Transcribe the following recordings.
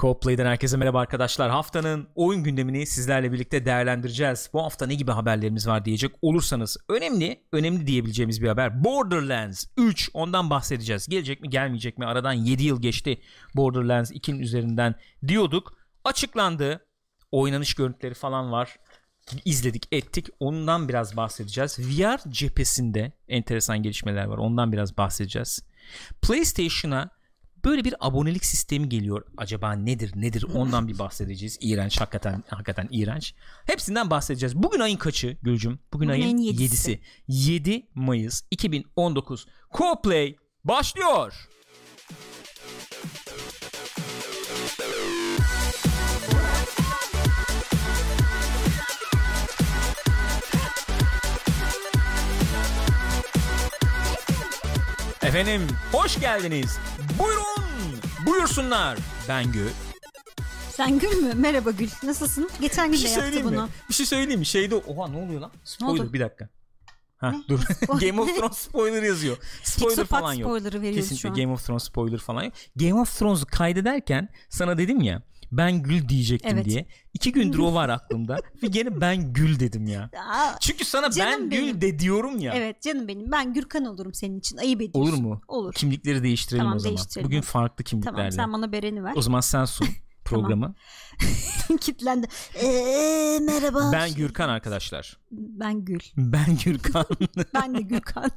Co-Play'den herkese merhaba arkadaşlar. Haftanın oyun gündemini sizlerle birlikte değerlendireceğiz. Bu hafta ne gibi haberlerimiz var diyecek olursanız önemli, önemli diyebileceğimiz bir haber. Borderlands 3 ondan bahsedeceğiz. Gelecek mi gelmeyecek mi? Aradan 7 yıl geçti Borderlands 2'nin üzerinden diyorduk. Açıklandı. Oynanış görüntüleri falan var. İzledik ettik. Ondan biraz bahsedeceğiz. VR cephesinde enteresan gelişmeler var. Ondan biraz bahsedeceğiz. PlayStation'a böyle bir abonelik sistemi geliyor. Acaba nedir nedir ondan bir bahsedeceğiz. İğrenç hakikaten hakikaten iğrenç. Hepsinden bahsedeceğiz. Bugün ayın kaçı Gülcüm? Bugün, Bugün ayın 7'si. 7 Mayıs 2019. Co-Play başlıyor. Efendim hoş geldiniz. Buyurun. Buyursunlar. Ben Gül. Sen Gül mü? Merhaba Gül. Nasılsın? Geçen gün de şey yaptı bunu. Mi? Bir şey söyleyeyim mi? Şeyde oha ne oluyor lan? Spoiler bir dakika. Ha ne? dur. Game of Thrones spoiler yazıyor. Spoiler Pixopat falan yok. Kesinlikle şu an. Game of Thrones spoiler falan yok. Game of Thrones'u kaydederken sana dedim ya ben gül diyecektim evet. diye. İki gündür o var aklımda ve gene ben gül dedim ya. Aa, Çünkü sana ben benim. gül de diyorum ya. Evet canım benim. Ben Gürkan olurum senin için. Ayıp ediyorsun. Olur mu? Olur. Kimlikleri değiştirelim tamam, o zaman. Değiştirelim. Bugün farklı kimliklerle. Tamam sen bana Beren'i ver. O zaman sen sun programı. Kitlendi. Ee, merhaba. Ben Gürkan arkadaşlar. Ben Gül. Ben Gürkan. ben de Gürkan.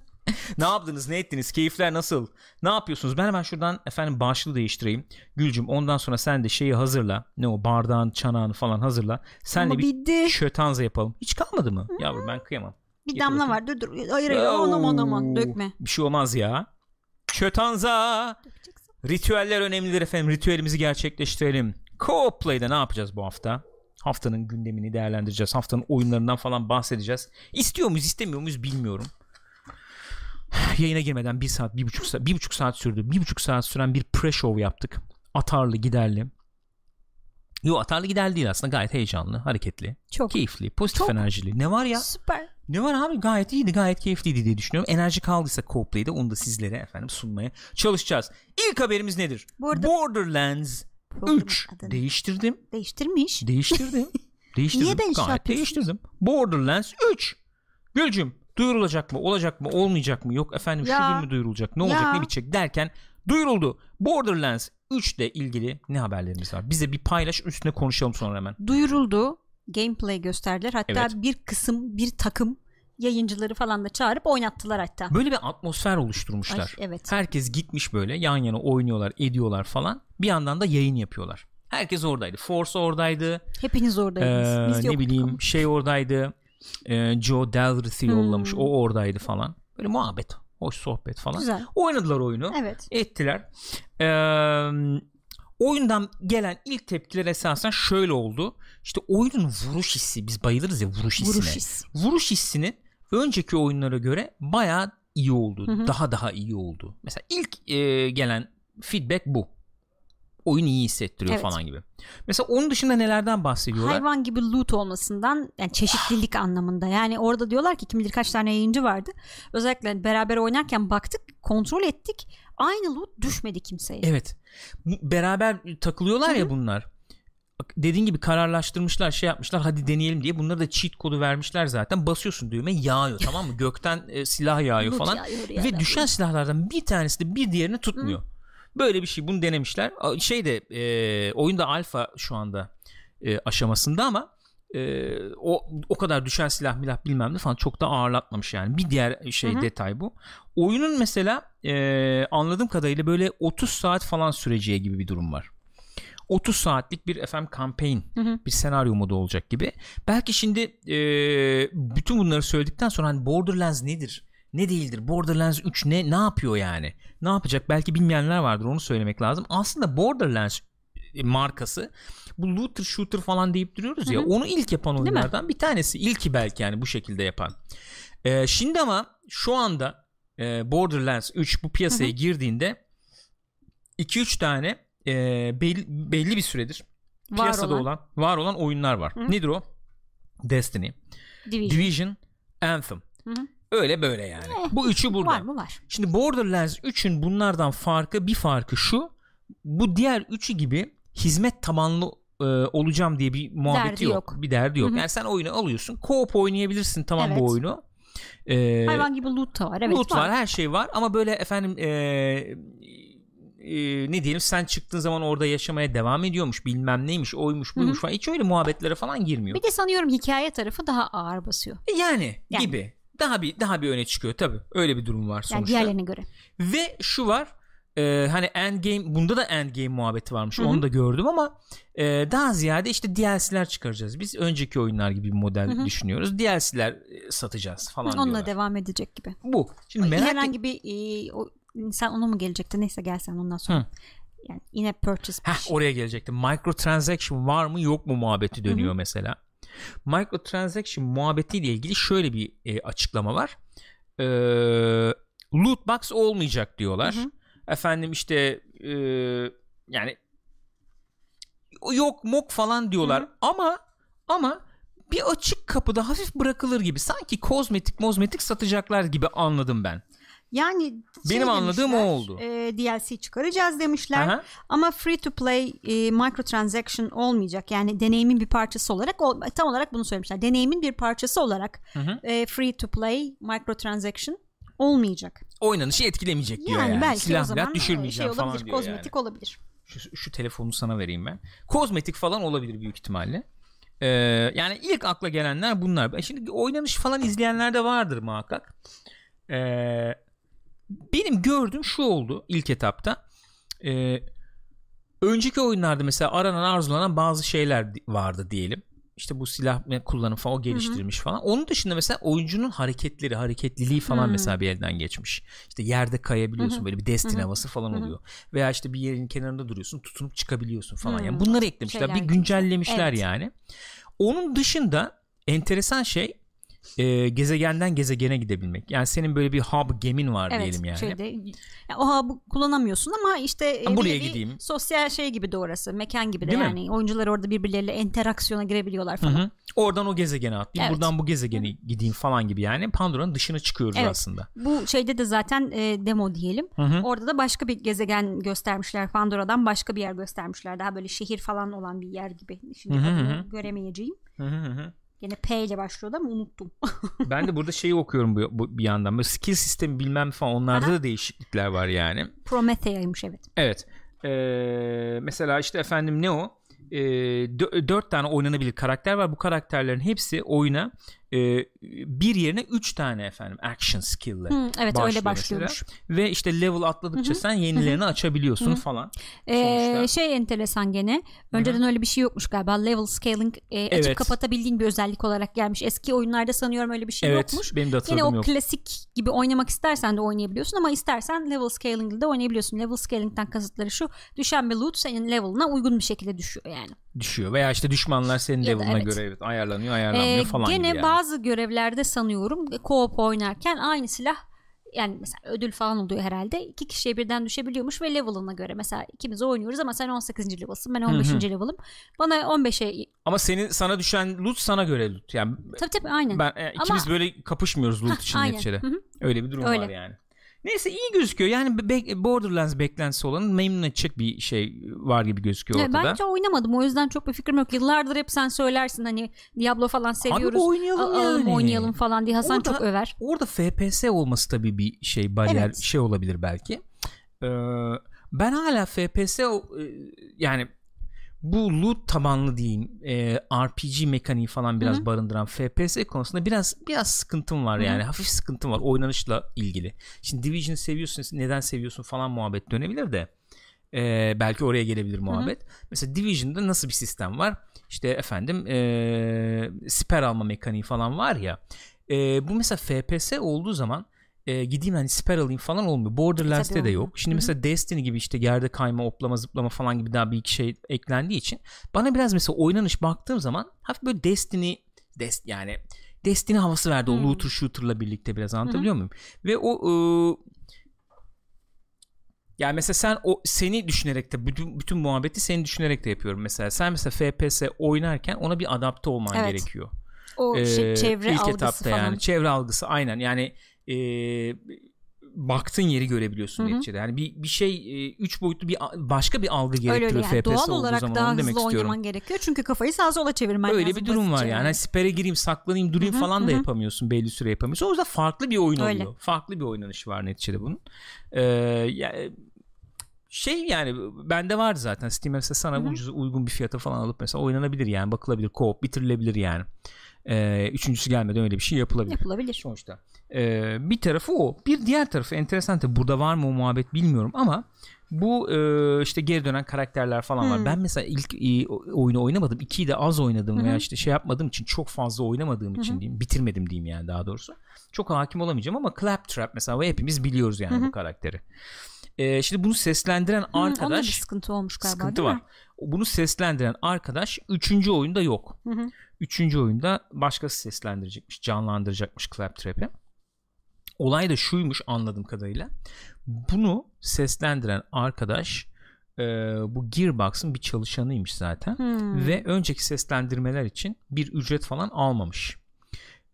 Ne yaptınız ne ettiniz keyifler nasıl? Ne yapıyorsunuz? Ben hemen şuradan efendim başlığı değiştireyim. Gülcüm ondan sonra sen de şeyi hazırla. Ne o bardağın çanağını falan hazırla. Senle bir bitti. şötanza yapalım. Hiç kalmadı mı? Hmm. yavrum ben kıyamam. Bir Getir damla var dur dur. Hayır hayır aman aman dökme. Bir şey olmaz ya. Şötanza ritüeller önemlidir efendim. Ritüelimizi gerçekleştirelim. Co-Play'de ne yapacağız bu hafta? Haftanın gündemini değerlendireceğiz. Haftanın oyunlarından falan bahsedeceğiz. İstiyor muyuz istemiyor muyuz bilmiyorum yayına girmeden bir saat, bir buçuk saat, bir buçuk saat sürdü. Bir buçuk saat süren bir pre-show yaptık. Atarlı, giderli. Yo atarlı giderli değil aslında gayet heyecanlı, hareketli, çok keyifli, pozitif çok enerjili. Ne var ya? Süper. Ne var abi gayet iyiydi gayet keyifliydi diye düşünüyorum. Enerji kaldıysa co onu da sizlere efendim sunmaya çalışacağız. İlk haberimiz nedir? Bu arada... Borderlands 3 değiştirdim. Değiştirmiş. Değiştirdim. değiştirdim. Niye değiş gayet değiştirdim. Borderlands 3. Gülcüm Duyurulacak mı? Olacak mı? Olmayacak mı? Yok efendim ya. şu gün mü duyurulacak? Ne olacak? Ya. Ne bitecek? Derken duyuruldu. Borderlands 3 ile ilgili ne haberlerimiz var? Bize bir paylaş üstüne konuşalım sonra hemen. Duyuruldu. Gameplay gösterdiler. Hatta evet. bir kısım bir takım yayıncıları falan da çağırıp oynattılar hatta. Böyle bir atmosfer oluşturmuşlar. Ay, evet. Herkes gitmiş böyle yan yana oynuyorlar, ediyorlar falan. Bir yandan da yayın yapıyorlar. Herkes oradaydı. Force oradaydı. Hepiniz oradaydınız. Ee, Biz ne bileyim ama. şey oradaydı e, Joe Dalrith'i hmm. yollamış. O oradaydı falan. Böyle muhabbet. Hoş sohbet falan. Güzel. Oynadılar oyunu. Evet. Ettiler. Ee, oyundan gelen ilk tepkiler esasen şöyle oldu. İşte oyunun vuruş hissi. Biz bayılırız ya vuruş hissine. Vuruş, his. vuruş hissinin önceki oyunlara göre bayağı iyi oldu. Hı hı. Daha daha iyi oldu. Mesela ilk e, gelen feedback bu oyun iyi hissettiriyor evet. falan gibi. Mesela onun dışında nelerden bahsediyorlar? Hayvan gibi loot olmasından yani çeşitlilik anlamında. Yani orada diyorlar ki kim bilir kaç tane yayıncı vardı. Özellikle beraber oynarken baktık, kontrol ettik. Aynı loot düşmedi kimseye. Evet. Beraber takılıyorlar Hı-hı. ya bunlar. Dediğin gibi kararlaştırmışlar şey yapmışlar hadi deneyelim diye bunları da cheat kodu vermişler zaten basıyorsun düğme yağıyor tamam mı gökten e, silah yağıyor falan yağıyor ve düşen silahlardan bir tanesi de bir diğerini tutmuyor. Hı. Böyle bir şey bunu denemişler. Şey de e, oyunda alfa şu anda e, aşamasında ama e, o o kadar düşen silah milah bilmem ne falan çok da ağırlatmamış yani. Bir diğer şey Hı-hı. detay bu. Oyunun mesela e, anladığım kadarıyla böyle 30 saat falan süreceği gibi bir durum var. 30 saatlik bir FM campaign hı hı. bir senaryo modu olacak gibi. Belki şimdi e, bütün bunları söyledikten sonra hani Borderlands nedir? Ne değildir? Borderlands 3 ne ne yapıyor yani? Ne yapacak? Belki bilmeyenler vardır onu söylemek lazım. Aslında Borderlands e, markası bu looter shooter falan deyip duruyoruz Hı-hı. ya onu ilk yapan oyunlardan bir tanesi ilki belki yani bu şekilde yapan ee, şimdi ama şu anda e, Borderlands 3 bu piyasaya Hı-hı. girdiğinde 2-3 tane e, belli, belli bir süredir var piyasada olan. olan var olan oyunlar var Hı-hı. nedir o Destiny Division, Division Anthem Hı-hı. Öyle böyle yani. Eh, bu üçü burada. Var mı var. Şimdi Borderlands 3'ün bunlardan farkı bir farkı şu. Bu diğer üçü gibi hizmet tabanlı e, olacağım diye bir muhabbeti Derdi yok. yok. Bir derdi yok. Hı hı. Yani sen oyunu alıyorsun. Co-op oynayabilirsin tamam Evet. bu oyunu. Ee, Hayvan gibi loot da var. Evet, loot var. her şey var ama böyle efendim e, e, ne diyelim sen çıktığın zaman orada yaşamaya devam ediyormuş bilmem neymiş oymuş buymuş Hı hı. falan hiç öyle muhabbetlere falan girmiyor. Bir de sanıyorum hikaye tarafı daha ağır basıyor. Yani, Yani. gibi. Daha bir daha bir öne çıkıyor tabii. Öyle bir durum var Yani sonuçta. diğerlerine göre. Ve şu var. e, hani endgame bunda da endgame muhabbeti varmış. Hı hı. Onu da gördüm ama e, daha ziyade işte DLC'ler çıkaracağız. Biz önceki oyunlar gibi bir model Hı hı. düşünüyoruz. DLC'ler e, satacağız falan Onunla diyorlar. devam edecek gibi. Bu. Şimdi merak et- Herhangi bir e, o, sen ona mı gelecekti? Neyse gel sen ondan sonra. Hı. Yani yine purchase Heh, şey. oraya gelecektim. Microtransaction var mı yok mu muhabbeti dönüyor mesela. Microtransaction muhabbetiyle ilgili şöyle bir e, açıklama var. Ee, loot box olmayacak diyorlar. Hı hı. Efendim işte e, yani yok mok falan diyorlar Hı hı. ama ama bir açık kapıda hafif bırakılır gibi sanki kozmetik mozmetik satacaklar gibi anladım ben. Yani şey Benim anladığım o demişler, oldu. e, DLC çıkaracağız demişler. Aha. Ama free to play e, microtransaction olmayacak. Yani deneyimin bir parçası olarak ol- tam olarak bunu söylemişler. Deneyimin bir parçası olarak Hı hı. e, free to play microtransaction olmayacak. Oynanışı etkilemeyecek diyor Yani, yani. belki Silah o zaman milah e, düşürmeyeceğim şey falan olabilir, diyor kozmetik yani. olabilir. Şu, şu telefonu sana vereyim ben. Kozmetik falan olabilir büyük ihtimalle. Ee, yani ilk akla gelenler bunlar. Ben Şimdi oynanış falan izleyenler de vardır muhakkak. Ee, gördüğüm şu oldu ilk etapta. Ee, önceki oyunlarda mesela aranan arzulanan bazı şeyler vardı diyelim. İşte bu silah kullanım falan o geliştirilmiş falan. Onun dışında mesela oyuncunun hareketleri, hareketliliği falan Hı. mesela bir elden geçmiş. İşte yerde kayabiliyorsun Hı hı. böyle bir Destiny Hı hı. havası falan Hı hı. oluyor. Veya işte bir yerin kenarında duruyorsun, tutunup çıkabiliyorsun falan. Hı. Yani bunları eklemişler, Şeyler bir güncellemişler Evet. yani. Onun dışında enteresan şey e, gezegenden gezegene gidebilmek. Yani senin böyle bir hub gemin var Evet, diyelim yani. şeyde ya o hub'ı kullanamıyorsun ama işte e, Ha, buraya gideyim. sosyal şey gibi de orası, mekan gibi de Değil mi? yani oyuncular orada birbirleriyle interaksiyona girebiliyorlar falan. hı. Oradan o gezegene atlayayım, Evet. buradan bu gezegene gideyim falan gibi yani. Pandora'nın dışına çıkıyoruz Evet. aslında. Bu şeyde de zaten e, demo diyelim. Hı hı. Orada da başka bir gezegen göstermişler. Pandora'dan başka bir yer göstermişler. Daha böyle şehir falan olan bir yer gibi. Şimdi Hı hı göremeyeceğim. Hı hı hı. Yine P ile başlıyordu ama unuttum. ben de burada şeyi okuyorum bu, bu bir yandan. Böyle skill sistemi bilmem falan onlarda Aha. da değişiklikler var yani. Prometheia'ymış evet. Evet. Ee, mesela işte efendim ne o? Ee, dö- dört tane oynanabilir karakter var. Bu karakterlerin hepsi oyuna e, bir yerine üç tane efendim action skill'le Hı, evet öyle mesela. başlıyormuş. Ve işte level atladıkça Hı hı. sen yenilerini açabiliyorsun Hı. falan. Ee, Sonuçta- şey enteresan gene. Önceden öyle bir şey yokmuş galiba. Level scaling e, açıp Evet. kapatabildiğin bir özellik olarak gelmiş. Eski oyunlarda sanıyorum öyle bir şey evet yokmuş. benim de Yine o yok. klasik gibi oynamak istersen de oynayabiliyorsun ama istersen level scaling de oynayabiliyorsun. Level scaling'den kasıtları şu. Düşen bir loot senin level'ına uygun bir şekilde düşüyor yani. Düşüyor. Veya işte düşmanlar senin Ya level'ına evet. göre evet ayarlanıyor ayarlanmıyor Ee, falan gene gibi yani. bazı görevlerde sanıyorum co-op oynarken aynı silah yani mesela ödül falan oluyor herhalde. İki kişiye birden düşebiliyormuş ve level'ına göre. Mesela ikimiz oynuyoruz ama sen 18. level'sın ben 15. hı. level'ım. Bana 15'e Ama senin sana düşen loot sana göre loot. Yani tabii tabii aynen. ben e, ikimiz Ama- böyle kapışmıyoruz loot için neticede. Hı hı. Öyle bir durum Öyle. var yani. Neyse iyi gözüküyor. Yani be- Borderlands beklentisi olan memnun edecek bir şey var gibi gözüküyor ortada. ben hiç oynamadım o yüzden çok bir fikrim yok. Yıllardır hep sen söylersin hani Diablo falan seviyoruz. oynayalım a- yani. oynayalım falan diye Hasan Orada- çok över. Orada FPS olması tabii bir şey bariyer Evet. şey olabilir belki. Ee, ben hala FPS e, yani bu loot tabanlı diyeyim e, RPG mekaniği falan biraz Hı hı. barındıran FPS konusunda biraz biraz sıkıntım var yani hafif sıkıntım var oynanışla ilgili. Şimdi Division'ı seviyorsun neden seviyorsun falan muhabbet dönebilir de e, belki oraya gelebilir muhabbet. Mesela Division'da nasıl bir sistem var? İşte efendim e, siper alma mekaniği falan var ya. E, bu mesela FPS olduğu zaman e, gideyim hani siper alayım falan olmuyor. Borderlands'te Tabii de olmuyor. yok. Şimdi Hı hı. mesela Destiny gibi işte yerde kayma, oplama, zıplama falan gibi daha bir iki şey eklendiği için bana biraz mesela oynanış baktığım zaman hafif böyle Destiny Dest yani Destiny havası verdi o Hmm. looter shooter'la birlikte biraz anlatabiliyor muyum? Ve o ıı, yani mesela sen o seni düşünerek de bütün, bütün muhabbeti seni düşünerek de yapıyorum mesela. Sen mesela FPS oynarken ona bir adapte olman Evet. gerekiyor. O şey, Ee, çevre ilk algısı etapta falan. yani çevre algısı aynen yani e, baktığın yeri görebiliyorsun Hı hı. neticede. Yani bir bir şey e, üç boyutlu bir başka bir algı Öyle gerektiriyor öyle yani. FPS Doğal olduğu olarak zaman daha onu demek hızlı istiyorum. oynaman gerekiyor. Çünkü kafayı sağa sola çevirmen Öyle lazım. bir durum var yani. Hani sipere gireyim, saklanayım, durayım Hı hı, falan da hı hı. yapamıyorsun. Belli süre yapamıyorsun. O yüzden farklı bir oyun Öyle. oluyor. Farklı bir oynanışı var neticede bunun. Ee, ya, şey yani bende vardı zaten Steam mesela sana ucuz uygun bir fiyata falan alıp mesela oynanabilir yani bakılabilir co-op bitirilebilir yani ee, üçüncüsü gelmeden öyle bir şey yapılabilir Yapılabilir. sonuçta Ee, bir tarafı o bir diğer tarafı enteresan tabii burada var mı o muhabbet bilmiyorum ama bu e, işte geri dönen karakterler falan var Hmm. ben mesela ilk e, oyunu oynamadım ikiyi de az oynadım hı. veya işte şey yapmadığım için çok fazla oynamadığım için Hı hı. diyeyim bitirmedim diyeyim yani daha doğrusu çok hakim olamayacağım ama Claptrap mesela hepimiz biliyoruz yani hı. bu karakteri ee, şimdi bunu seslendiren Hı, onda bir arkadaş sıkıntı olmuş galiba sıkıntı var. mi? Bunu seslendiren arkadaş 3. oyunda yok. Hı hı. 3. oyunda başkası seslendirecekmiş, canlandıracakmış Claptrap'i. Olay da şuymuş anladığım kadarıyla. Bunu seslendiren arkadaş e, bu Gearbox'ın bir çalışanıymış zaten. Hmm. Ve önceki seslendirmeler için bir ücret falan almamış.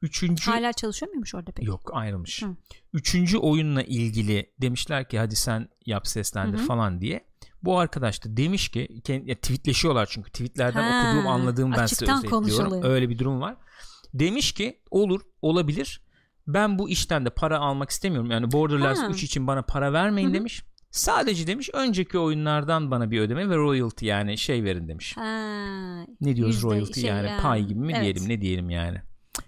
Üçüncü Hala çalışıyor muymuş orada peki? Yok ayrılmış. Hı. Üçüncü oyunla ilgili demişler ki hadi sen yap seslendir Hı hı. falan diye. Bu arkadaş da demiş ki kend- ya, tweetleşiyorlar çünkü tweetlerden Ha, okuduğum anladığım ben size özetliyorum. Öyle bir durum var. Demiş ki olur olabilir. Ben bu işten de para almak istemiyorum. Yani Borderlands Ha. 3 için bana para vermeyin Hı hı. demiş. Sadece demiş önceki oyunlardan bana bir ödeme ve royalty yani şey verin demiş. Ha, Ne diyoruz royalty şey yani ya. pay gibi mi Evet. diyelim ne diyelim yani.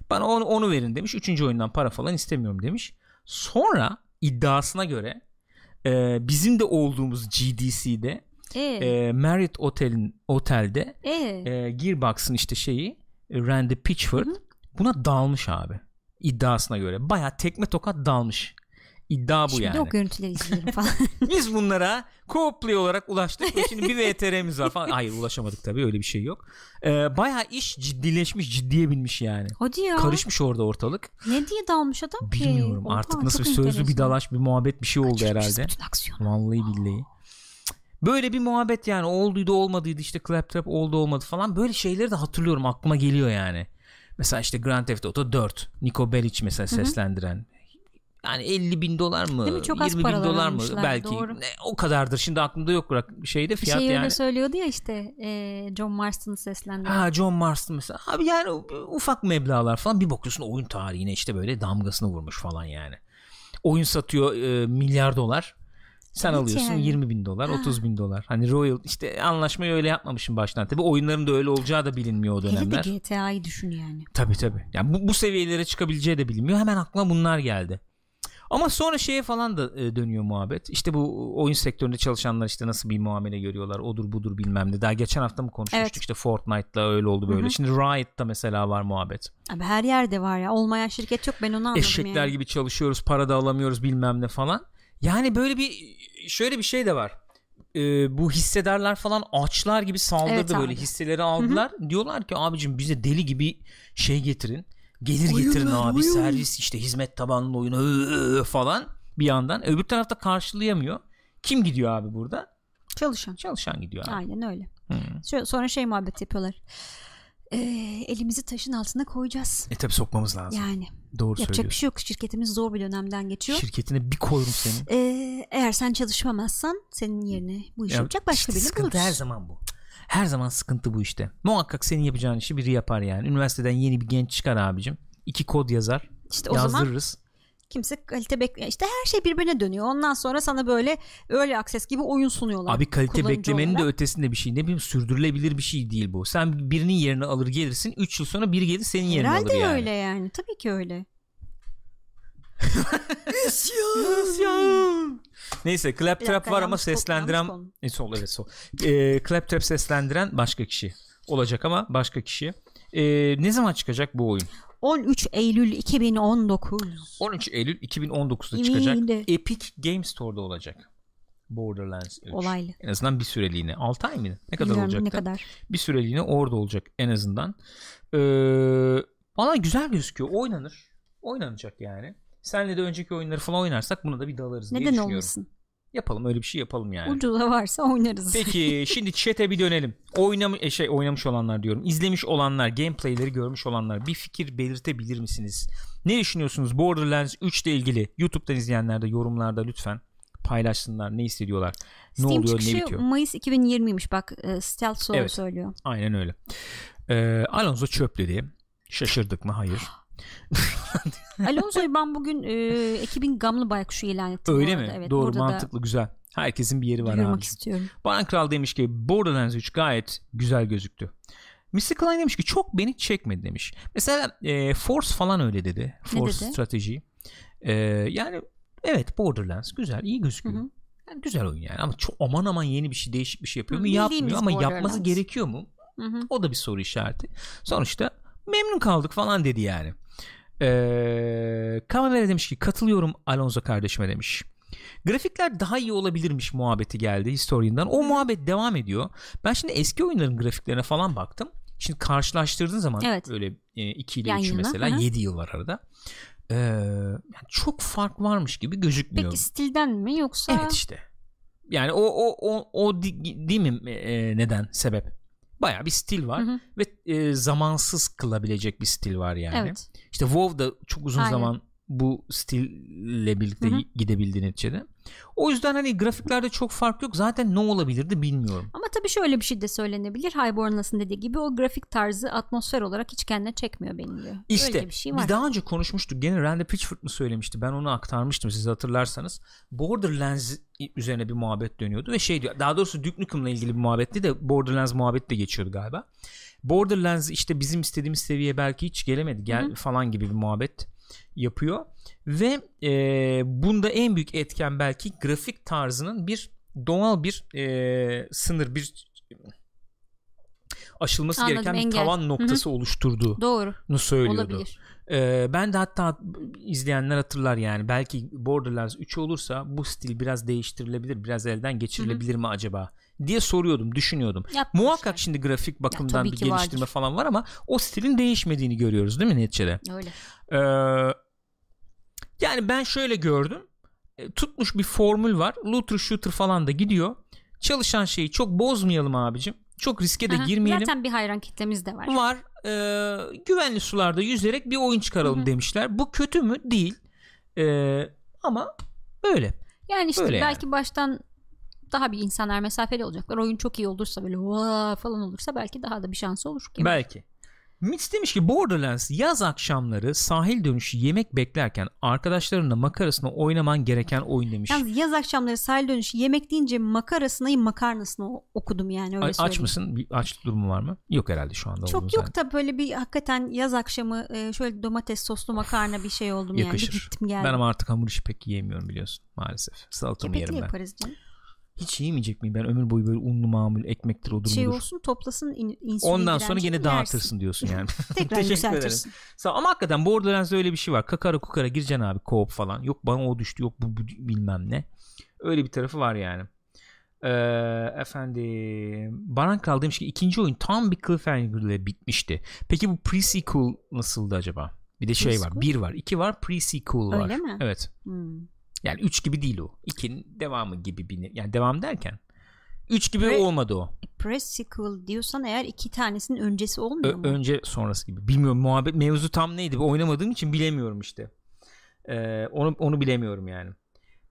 Bana onu, onu verin demiş. Üçüncü oyundan para falan istemiyorum demiş. Sonra iddiasına göre e, bizim de olduğumuz GDC'de E, e, Marriott Otel'in otelde e, e, Gearbox'ın işte şeyi e, Randy Pitchford Hı hı. buna dalmış abi. İddiasına göre. Baya tekme tokat dalmış. İddia bu Şimdi yani. o görüntüleri izleyelim falan. Biz bunlara co-play olarak ulaştık ve şimdi bir VTR'miz var falan. Hayır ulaşamadık tabii öyle bir şey yok. Ee, Baya iş ciddileşmiş ciddiye binmiş yani. Hadi ya. Karışmış orada ortalık. Ne diye dalmış adam ki? Bilmiyorum Oha, artık nasıl bir sözlü bir dalaş bir muhabbet bir şey oldu Kaçırmışız herhalde. bütün aksiyonu. Vallahi billahi. Böyle bir muhabbet yani olduydu olmadıydı işte Claptrap oldu olmadı falan böyle şeyleri de hatırlıyorum aklıma geliyor yani. Mesela işte Grand Theft Auto 4 Niko Bellic mesela seslendiren. Yani 50 bin dolar mı? Değil mi? Çok az 20 bin dolar mı? Belki doğru. ne, o kadardır. Şimdi aklımda yok rak- şeyde fiyat şey öyle yani. söylüyordu ya işte e, John Marston'ı seslendiren. Ha John Marston mesela. Abi yani ufak meblağlar falan bir bakıyorsun oyun tarihine işte böyle damgasını vurmuş falan yani. Oyun satıyor e, milyar dolar. Sen Evet alıyorsun yani. 20 bin dolar, Ha. 30 bin dolar. Hani Royal işte anlaşmayı öyle yapmamışım baştan. Tabi oyunların da öyle olacağı da bilinmiyor o Hele dönemler. de GTA'yı düşün yani. Tabi tabi. Yani bu, bu seviyelere çıkabileceği de bilinmiyor. Hemen aklıma bunlar geldi. Ama sonra şeye falan da e, dönüyor muhabbet. İşte bu oyun sektöründe çalışanlar işte nasıl bir muamele görüyorlar. Odur budur bilmem ne. Daha geçen hafta mı konuşmuştuk Evet. işte Fortnite'la öyle oldu böyle. Hı hı. Şimdi Riot'ta mesela var muhabbet. Abi her yerde var ya. Olmayan şirket yok ben onu anladım Eşekler yani. gibi çalışıyoruz, para da alamıyoruz bilmem ne falan. Yani böyle bir şöyle bir şey de var. Ee, bu hissedarlar falan açlar gibi saldırdı Evet böyle abi. hisseleri aldılar. Diyorlar ki abicim bize deli gibi şey getirin. Gelir Oyun getirin abi oyun. servis işte hizmet tabanlı oyun ö- ö- falan bir yandan. Öbür tarafta karşılayamıyor. Kim gidiyor abi burada? Çalışan. Çalışan gidiyor abi. Aynen öyle. Şöyle, sonra şey muhabbet yapıyorlar. Ee, elimizi taşın altına koyacağız. E tabi sokmamız lazım. Yani Doğru yapacak bir şey yok. Şirketimiz zor bir dönemden geçiyor. Şirketine bir koyrum senin. Ee, eğer sen çalışmamazsan senin yerine bu işi Ya yapacak başka işte birini sıkıntı buluruz. her zaman bu. Her zaman sıkıntı bu işte. Muhakkak senin yapacağın işi biri yapar yani. Üniversiteden yeni bir genç çıkar abicim. İki kod yazar. İşte o zaman yazdırırız. Kimse kalite bekle işte her şey birbirine dönüyor. Ondan sonra sana böyle öyle akses gibi oyun sunuyorlar. Abi kalite beklemenin de olarak. ötesinde bir şey. Ne bileyim sürdürülebilir bir şey değil bu. Sen birinin yerine alır gelirsin. 3 yıl sonra biri gelir senin yerine Herhalde alır yani. öyle yani. Tabii ki öyle. Neyse Bir Claptrap dakika, var ama seslendiren e, sol evet sol. E, Claptrap seslendiren başka kişi olacak ama başka kişi. E, ne zaman çıkacak bu oyun? 13 Eylül 2019. 13 Eylül 2019'da İyi çıkacak. Epic Game Store'da olacak. Borderlands 3. Olaylı. En azından bir süreliğine. 6 ay mıydı? Ne kadar Bilmiyorum olacak? ne kadar. Bir süreliğine orada olacak en azından. Ee, bana güzel gözüküyor. Oynanır. Oynanacak yani. Senle de önceki oyunları falan oynarsak buna da bir dalarız diye Neden düşünüyorum. olmasın? Yapalım öyle bir şey yapalım yani. Ucuza varsa oynarız. Peki şimdi chat'e bir dönelim. Oynam e, şey oynamış olanlar diyorum. izlemiş olanlar, gameplay'leri görmüş olanlar bir fikir belirtebilir misiniz? Ne düşünüyorsunuz Borderlands 3 ile ilgili? YouTube'dan izleyenler de yorumlarda lütfen paylaşsınlar. Ne hissediyorlar? Ne Steam oluyor, çıkışı ne bitiyor? Mayıs 2020'ymiş bak e, Stealth Soul Evet. söylüyor. Aynen öyle. Ee, Alonso çöpledi. Şaşırdık mı? Hayır. Alonso'yu ben bugün e, ekibin gamlı baykuşu ilan ettim. Öyle mi? Evet, Doğru mantıklı güzel. Herkesin bir yeri da var abi. istiyorum. Baran Kral demiş ki Borderlands 3 gayet güzel gözüktü. Mr. Klein demiş ki çok beni çekmedi demiş. Mesela e, Force falan öyle dedi. Force dedi? strateji. E, yani evet Borderlands güzel iyi gözüküyor. Hı hı. Yani güzel oyun yani ama çok aman aman yeni bir şey değişik bir şey yapıyor mu? Yapmıyor ama yapması gerekiyor mu? Hı hı. O da bir soru işareti. Sonuçta memnun kaldık falan dedi yani. Ee, Kamera demiş ki katılıyorum Alonso kardeşime demiş. Grafikler daha iyi olabilirmiş muhabbeti geldi Historian'dan. O muhabbet devam ediyor. Ben şimdi eski oyunların grafiklerine falan baktım. Şimdi karşılaştırdığın zaman Evet. öyle 2 ile Yan 3'ü yana, mesela hı hı. 7 yıl var arada. Ee, yani çok fark varmış gibi gözükmüyor. Peki stilden mi yoksa Evet işte. Yani o o o o di- değil mi e, neden sebep? Baya bir stil var Hı hı. ve e, zamansız kılabilecek bir stil var yani. Evet. İşte WoW da çok uzun Aynen. zaman bu stille birlikte Hı hı. gidebildi neticede. O yüzden hani grafiklerde çok fark yok. Zaten ne olabilirdi bilmiyorum. Ama tabii şöyle bir şey de söylenebilir. Highborn'lasın dediği gibi o grafik tarzı atmosfer olarak hiç kendine çekmiyor benim diyor. İşte Öyle bir şey var. biz daha önce konuşmuştuk. Gene Randy Pitchford mu söylemişti? Ben onu aktarmıştım siz hatırlarsanız. Borderlands üzerine bir muhabbet dönüyordu ve şey diyor. Daha doğrusu Duke Nukem'la ilgili bir muhabbetti de Borderlands muhabbeti de geçiyordu galiba. Borderlands işte bizim istediğimiz seviyeye belki hiç gelemedi gel Hı hı. falan gibi bir muhabbet yapıyor ve e, bunda en büyük etken belki grafik tarzının bir doğal bir e, sınır bir aşılması Anladım, gereken bir engel. tavan noktası oluşturduğunu Doğru. söylüyordu. Olabilir. Ee, ben de hatta izleyenler hatırlar yani belki Borderlands 3 olursa bu stil biraz değiştirilebilir biraz elden geçirilebilir mi acaba diye soruyordum düşünüyordum. Yapmışlar. Muhakkak şimdi grafik bakımdan tabii bir geliştirme vardır. falan var ama o stilin değişmediğini görüyoruz değil mi neticede? Öyle. Ee, yani ben şöyle gördüm. E, tutmuş bir formül var. Looter shooter falan da gidiyor. Çalışan şeyi çok bozmayalım abicim. Çok riske de Aha, girmeyelim Zaten bir hayran kitlemiz de var. var. Ee, güvenli sularda yüzerek bir oyun çıkaralım Hı hı. demişler. Bu kötü mü? Değil. Ee, ama böyle. Yani işte Öyle yani. belki baştan daha bir insanlar mesafeli olacaklar. Oyun çok iyi olursa böyle "Vaa!" falan olursa belki daha da bir şansı olur. Kim? Belki. Mitch demiş ki Borderlands yaz akşamları sahil dönüşü yemek beklerken arkadaşlarınla makarasına oynaman gereken oyun demiş. Yalnız yaz akşamları sahil dönüşü yemek deyince makarasını makarnasını okudum yani öyle A- aç söyleyeyim. mısın? Bir açlık durumu var mı? Yok herhalde şu anda. Çok yok da böyle bir hakikaten yaz akşamı e, şöyle domates soslu makarna bir şey oldum yani. Yakışır. Bir gittim geldim. Ben ama artık hamur işi pek yiyemiyorum biliyorsun maalesef. Salatamı yerim ben. yaparız canım. Hiç yiyemeyecek miyim ben ömür boyu böyle unlu mamul ekmektir odur Şey budur. olsun toplasın in, insülin Ondan sonra direncini yine yersin. dağıtırsın diyorsun yani. Tekrar yükseltirsin. Sağ ama hakikaten Borderlands'da öyle bir şey var. Kakara kukara gireceksin abi co-op falan. Yok bana o düştü yok bu, bu bilmem ne. Öyle bir tarafı var yani. Ee, efendim Baran Kral demiş ki ikinci oyun tam bir cliffhanger ile bitmişti. Peki bu pre-sequel nasıldı acaba? Bir de şey var. Bir var. iki var. Pre-sequel var. Öyle mi? Evet. Hmm. Yani üç gibi değil o. İkinin devamı gibi bir yani devam derken üç gibi Pre- olmadı o. Press sequel diyorsan eğer iki tanesinin öncesi olmuyor Ö- mu? önce sonrası gibi. Bilmiyorum muhabbet mevzu tam neydi? Oynamadığım için bilemiyorum işte. Ee, onu onu bilemiyorum yani.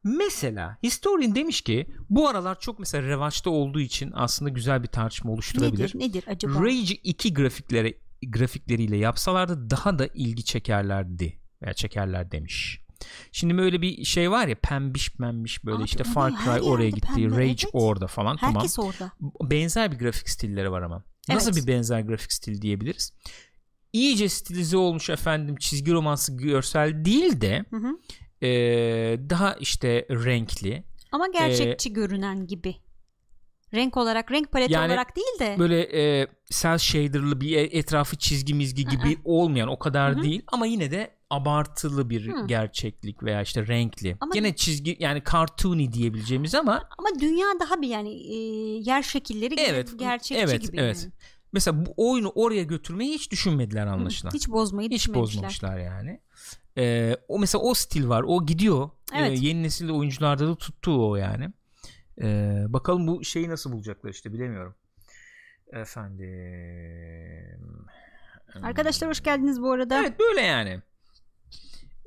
Mesela Historian demiş ki bu aralar çok mesela revaçta olduğu için aslında güzel bir tartışma oluşturabilir. nedir, nedir acaba? Rage 2 grafikleri grafikleriyle yapsalardı daha da ilgi çekerlerdi veya çekerler demiş. Şimdi böyle bir şey var ya pembiş pembiş böyle Abi işte? Far Cry oraya gitti, pembe, Rage evet. orada falan tamam Herkes orada. benzer bir grafik stilleri var ama. Nasıl Evet. bir benzer grafik stil diyebiliriz? İyice stilize olmuş efendim çizgi romansı görsel değil de Hı hı. eee, daha işte renkli. Ama gerçekçi görünen gibi. Renk olarak, renk paleti Yani olarak değil de Böyle eee cel shader'lı bir e- etrafı çizgi mizgi gibi olmayan o kadar Hı hı. değil ama yine de abartılı bir Hı. gerçeklik veya işte renkli. Ama- Yine çizgi yani cartoony diyebileceğimiz ama ama dünya daha bir yani e, yer şekilleri Evet, gerçekçi evet, gibi. evet. yani. mesela bu oyunu oraya götürmeyi hiç düşünmediler anlaşılan. Hiç bozmayı Hiç bozmamışlar yani. E, o mesela o stil var. O gidiyor. Evet. E, yeni nesil oyuncularda da tuttu o yani. E, bakalım bu şeyi nasıl bulacaklar işte bilemiyorum. Efendim. Arkadaşlar hoş geldiniz bu arada. Evet böyle yani.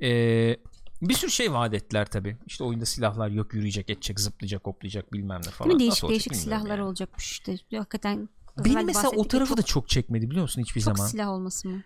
Ee, bir sürü şey vaat ettiler tabi. İşte oyunda silahlar yok yürüyecek, edecek, zıplayacak, hoplayacak bilmem ne falan. Değil mi? Değişik Nasıl değişik silahlar yani. olacakmış işte. Hakikaten Benim mesela o tarafı çok, da çok çekmedi biliyor musun hiçbir çok zaman. silah olması mı?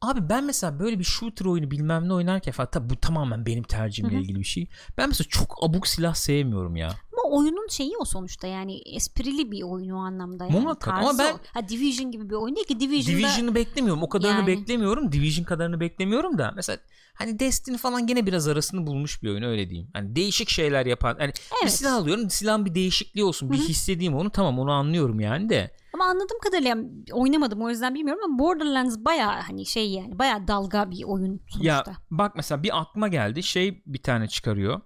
Abi ben mesela böyle bir shooter oyunu bilmem ne oynarken falan tabi bu tamamen benim tercihimle Hı hı. ilgili bir şey. Ben mesela çok abuk silah sevmiyorum ya. Ama oyunun şeyi o sonuçta yani esprili bir oyun o anlamda yani. Muhakkak ama ben- o. ha, Division gibi bir oyun değil ki Division'da Division'ı beklemiyorum. O kadarını Yani. beklemiyorum. Division kadarını beklemiyorum da mesela hani Destiny falan gene biraz arasını bulmuş bir oyun öyle diyeyim. Hani değişik şeyler yapan. Hani bir Evet. silah alıyorum. Silahın bir değişikliği olsun. Bir Hı hı. hissedeyim onu. Tamam onu anlıyorum yani de. ama anladığım kadarıyla yani oynamadım o yüzden bilmiyorum ama Borderlands baya hani şey yani baya dalga bir oyun sonuçta. Ya bak mesela bir aklıma geldi. Şey bir tane çıkarıyor.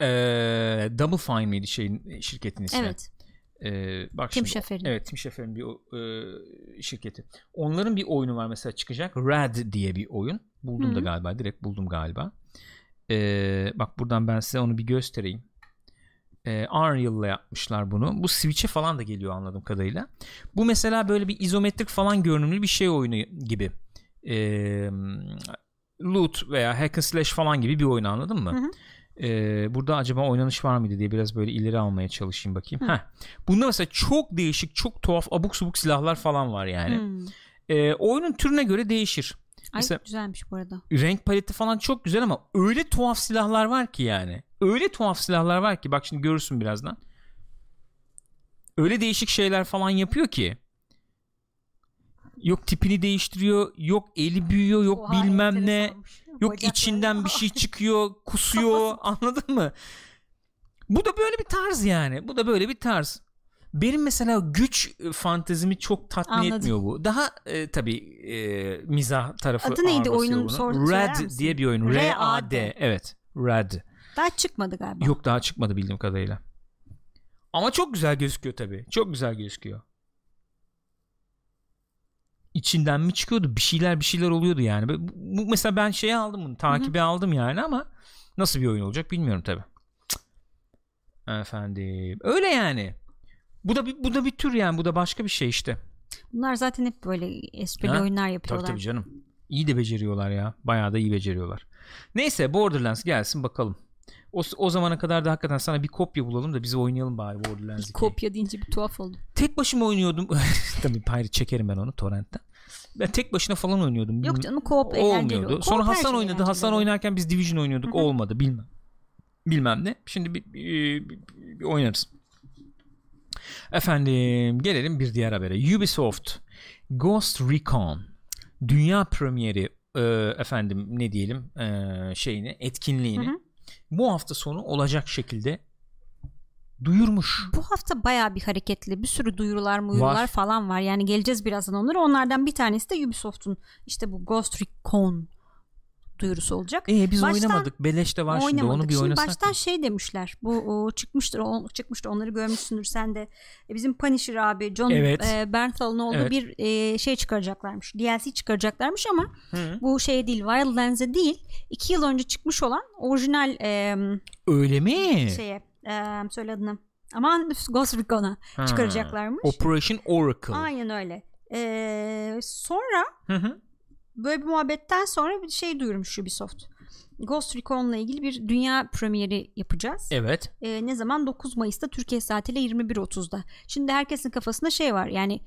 Ee, Double Fine miydi şeyin şirketin ismi? evet. Ee, bak Tim Schafer'in. Evet Tim Schafer'in bir e, şirketi. Onların bir oyunu var mesela çıkacak. Rad diye bir oyun. Buldum Hı da galiba. Direkt buldum galiba. Ee, bak buradan ben size onu bir göstereyim. Ee, Unreal'la yapmışlar bunu. Bu Switch'e falan da geliyor anladığım kadarıyla. Bu mesela böyle bir izometrik falan görünümlü bir şey oyunu gibi. Ee, loot veya hack and slash falan gibi bir oyun anladın mı? Hı hı. Ee, burada acaba oynanış var mıydı diye biraz böyle ileri almaya çalışayım bakayım. Hı. Heh. Bunda mesela çok değişik, çok tuhaf, abuk subuk silahlar falan var yani. Hmm. Ee, oyunun türüne göre değişir. Ay Mesela- güzelmiş bu arada. Renk paleti falan çok güzel ama öyle tuhaf silahlar var ki yani. Öyle tuhaf silahlar var ki bak şimdi görürsün birazdan. Öyle değişik şeyler falan yapıyor ki. Yok tipini değiştiriyor, yok eli büyüyor, yok Oha, bilmem ne. enteresanmış. Yok Bacakları- içinden bir şey çıkıyor, kusuyor. anladın mı? Bu da böyle bir tarz yani. Bu da böyle bir tarz. Benim mesela güç e, fantezimi çok tatmin Anladım. etmiyor bu. Daha e, tabii e, mizah tarafı Adı neydi oyunun? buna. Sor- söyler Rad misin? diye bir oyun. R-A-D. Evet. Rad. Daha çıkmadı galiba. Yok daha çıkmadı bildiğim kadarıyla. Ama çok güzel gözüküyor tabii. Çok güzel gözüküyor. İçinden mi çıkıyordu? Bir şeyler bir şeyler oluyordu yani. Bu, mesela ben şeyi aldım bunu. Takibi aldım yani ama nasıl bir oyun olacak bilmiyorum tabii. Cık. Efendim. Öyle yani. Bu da bir bu da bir tür yani. Bu da başka bir şey işte. Bunlar zaten hep böyle esprili Ha? oyunlar Tabii yapıyorlar. tabii canım. İyi de beceriyorlar ya. Bayağı da iyi beceriyorlar. Neyse Borderlands gelsin bakalım. O, o zamana kadar da hakikaten sana bir kopya bulalım da biz oynayalım bari Borderlands 2'yi. Kopya deyince bir tuhaf oldu. Tek başıma oynuyordum. Tabii hayır çekerim ben onu torrentten. Ben tek başına falan oynuyordum. Yok canım co-op eğlenceli. Olmuyordu. Co-op Sonra Hasan şey oynadı. eğlenceli Hasan oynarken biz Division oynuyorduk. Hı hı. Olmadı bilmem. Bilmem ne. Şimdi bir, bir- bir- bir oynarız. Efendim gelelim bir diğer habere. Ubisoft Ghost Recon dünya premieri e, efendim ne diyelim e, şeyini etkinliğini Hı hı. Bu hafta sonu olacak şekilde duyurmuş. Bu hafta baya bir hareketli bir sürü duyurular muyurular Var. falan var. Yani geleceğiz birazdan onlara. Onlardan bir tanesi de Ubisoft'un işte bu Ghost Recon duyurusu olacak. E biz Baştan oynamadık. Beleşte var şimdi. Onu bir Şimdi oynasak. baştan mı? şey demişler. Bu o, çıkmıştır, o, çıkmıştır. Onları görmüşsündür sen de. E, bizim Punisher abi John Evet. e, Bernthal'ın olduğu Evet. bir e, şey çıkaracaklarmış. DLC çıkaracaklarmış ama Hı. bu şey değil, Wildlands'e değil. iki yıl önce çıkmış olan orijinal e, Öyle mi? şeye e, söyle adını. Aman Ghost Recon'a çıkaracaklarmış. Operation Oracle. Aynen öyle. E, sonra Hı hı. Böyle bir muhabbetten sonra bir şey duyurmuş Ubisoft. Ghost Recon'la ilgili bir dünya premieri yapacağız. Evet. Ee, ne zaman 9 Mayıs'ta Türkiye saatiyle 21.30'da. Şimdi herkesin kafasında şey var. Yani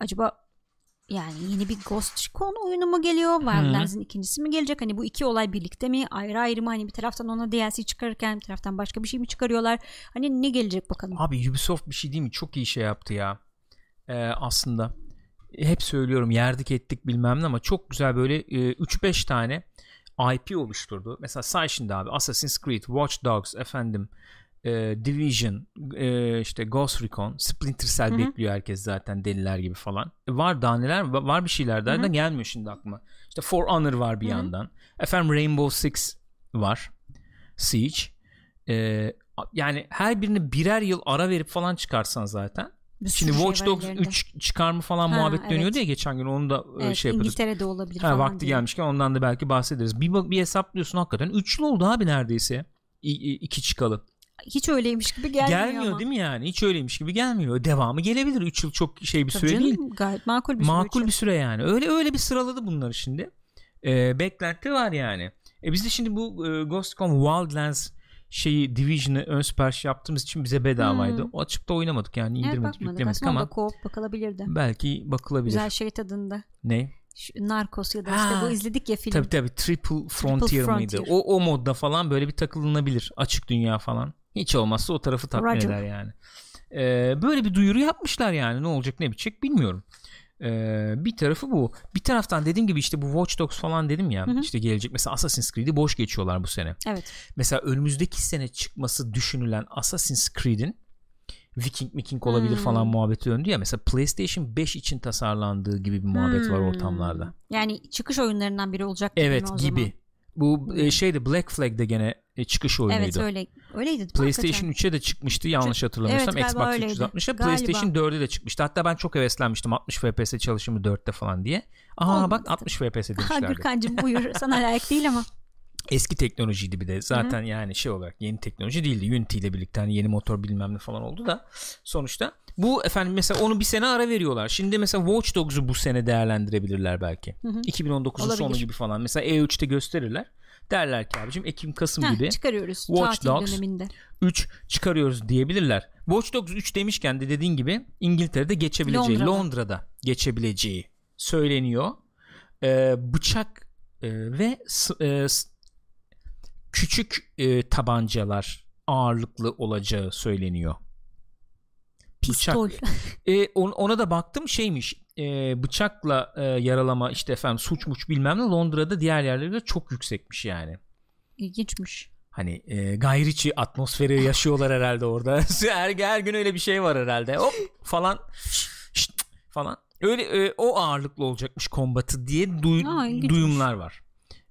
acaba yani yeni bir Ghost Recon oyunu mu geliyor? Wildlands'in ikincisi mi gelecek? Hani bu iki olay birlikte mi? Ayrı ayrı mı? Hani bir taraftan ona DLC çıkarırken bir taraftan başka bir şey mi çıkarıyorlar? Hani ne gelecek bakalım. Abi Ubisoft bir şey değil mi? Çok iyi şey yaptı ya. Ee, aslında hep söylüyorum yerdik ettik bilmem ne ama çok güzel böyle e, 3-5 tane IP oluşturdu. Mesela say şimdi abi Assassin's Creed, Watch Dogs, efendim e, Division, e, işte Ghost Recon, Splinter Cell Hı hı. bekliyor herkes zaten deliler gibi falan. E, var daha neler va- var bir şeyler daha da gelmiyor şimdi aklıma. İşte For Honor var bir Hı hı. yandan. Efendim Rainbow Six var. Siege. E, yani her birini birer yıl ara verip falan çıkarsan zaten Bir Şimdi şey Watch var Dogs ellerinde. 3 çıkarma falan Ha, muhabbet evet. dönüyordu ya geçen gün onu da e, Evet, şey yaparız. İngiltere'de olabilir Ha, falan vakti diye. gelmişken ondan da belki bahsederiz. Bir, bak- bir hesaplıyorsun hakikaten 3 yıl oldu abi neredeyse. İ- iki çıkalı. Hiç öyleymiş gibi gelmiyor, gelmiyor ama. değil mi yani? Hiç öyleymiş gibi gelmiyor. Devamı gelebilir. 3 yıl çok şey bir Tabii süre canım, değil. Gayet makul bir Makul süre. bir süre yani. Öyle öyle bir sıraladı bunları şimdi. Ee, beklenti var yani. E biz de şimdi bu e, Ghost Recon Wildlands şeyi Division'ı ön sipariş yaptığımız için bize bedavaydı. Hmm. O açıp da oynamadık yani Evet, indirmedik bakmadık. yüklemedik Aslında ama o da co-op bakılabilirdi. belki bakılabilir. Güzel şey tadında. Ne? Şu Narcos ya da Ha. işte bu izledik ya film. Tabii tabii Triple Frontier Frontier. mıydı? O, o modda falan böyle bir takılınabilir. Açık dünya falan. Hiç olmazsa o tarafı tatmin Roger. eder yani. Ee, böyle bir duyuru yapmışlar yani. Ne olacak ne bitecek bilmiyorum. Ee, bir tarafı bu. Bir taraftan dediğim gibi işte bu Watch Dogs falan dedim ya. Hı hı. işte gelecek mesela Assassin's Creed'i boş geçiyorlar bu sene. Evet. Mesela önümüzdeki sene çıkması düşünülen Assassin's Creed'in Viking Viking olabilir Hmm. falan muhabbeti döndü ya. Mesela PlayStation 5 için tasarlandığı gibi bir muhabbet var Hmm. ortamlarda. Yani çıkış oyunlarından biri olacak gibi Evet gibi. Bu e, şeyde Black Flag'de gene e, çıkış oyunuydu. Evet öyle. Öyleydi. PlayStation hakikaten? 3'e de çıkmıştı yanlış hatırlamıyorsam. Evet, Xbox öyleydi. 360'a Galiba. PlayStation 4'e de çıkmıştı. Hatta ben çok heveslenmiştim 60 FPS çalışımı 4'te falan diye. Aa Olmadı. bak 60 FPS demişlerdi. Gürkan'cığım buyur. Sana layık değil ama. Eski teknolojiydi bir de. Zaten yani şey olarak yeni teknoloji değildi. Unity ile birlikte hani yeni motor bilmem ne falan oldu da sonuçta. Bu efendim mesela onu bir sene ara veriyorlar. Şimdi mesela Watch Dogs'u bu sene değerlendirebilirler belki. Hı hı. 2019'un sonu gibi falan. Mesela E3'te gösterirler. Derler ki abicim Ekim Kasım Heh, gibi çıkarıyoruz. Watch Dogs. döneminde. 3 çıkarıyoruz diyebilirler. Watch Dogs 3 demişken de dediğin gibi İngiltere'de geçebileceği, Londra'da. Londra'da, geçebileceği söyleniyor. Ee, bıçak e, ve e, küçük e, tabancalar ağırlıklı olacağı söyleniyor. Pistol. E, on- ona da baktım şeymiş e, bıçakla e, yaralama işte efendim suç muç bilmem ne Londra'da diğer yerlerde çok yüksekmiş yani. İlginçmiş. Hani e, gayriçi atmosferi yaşıyorlar herhalde orada. her, her gün öyle bir şey var herhalde. Hop falan şşt falan. Öyle e, o ağırlıklı olacakmış kombatı diye duy- Aa, duyumlar var.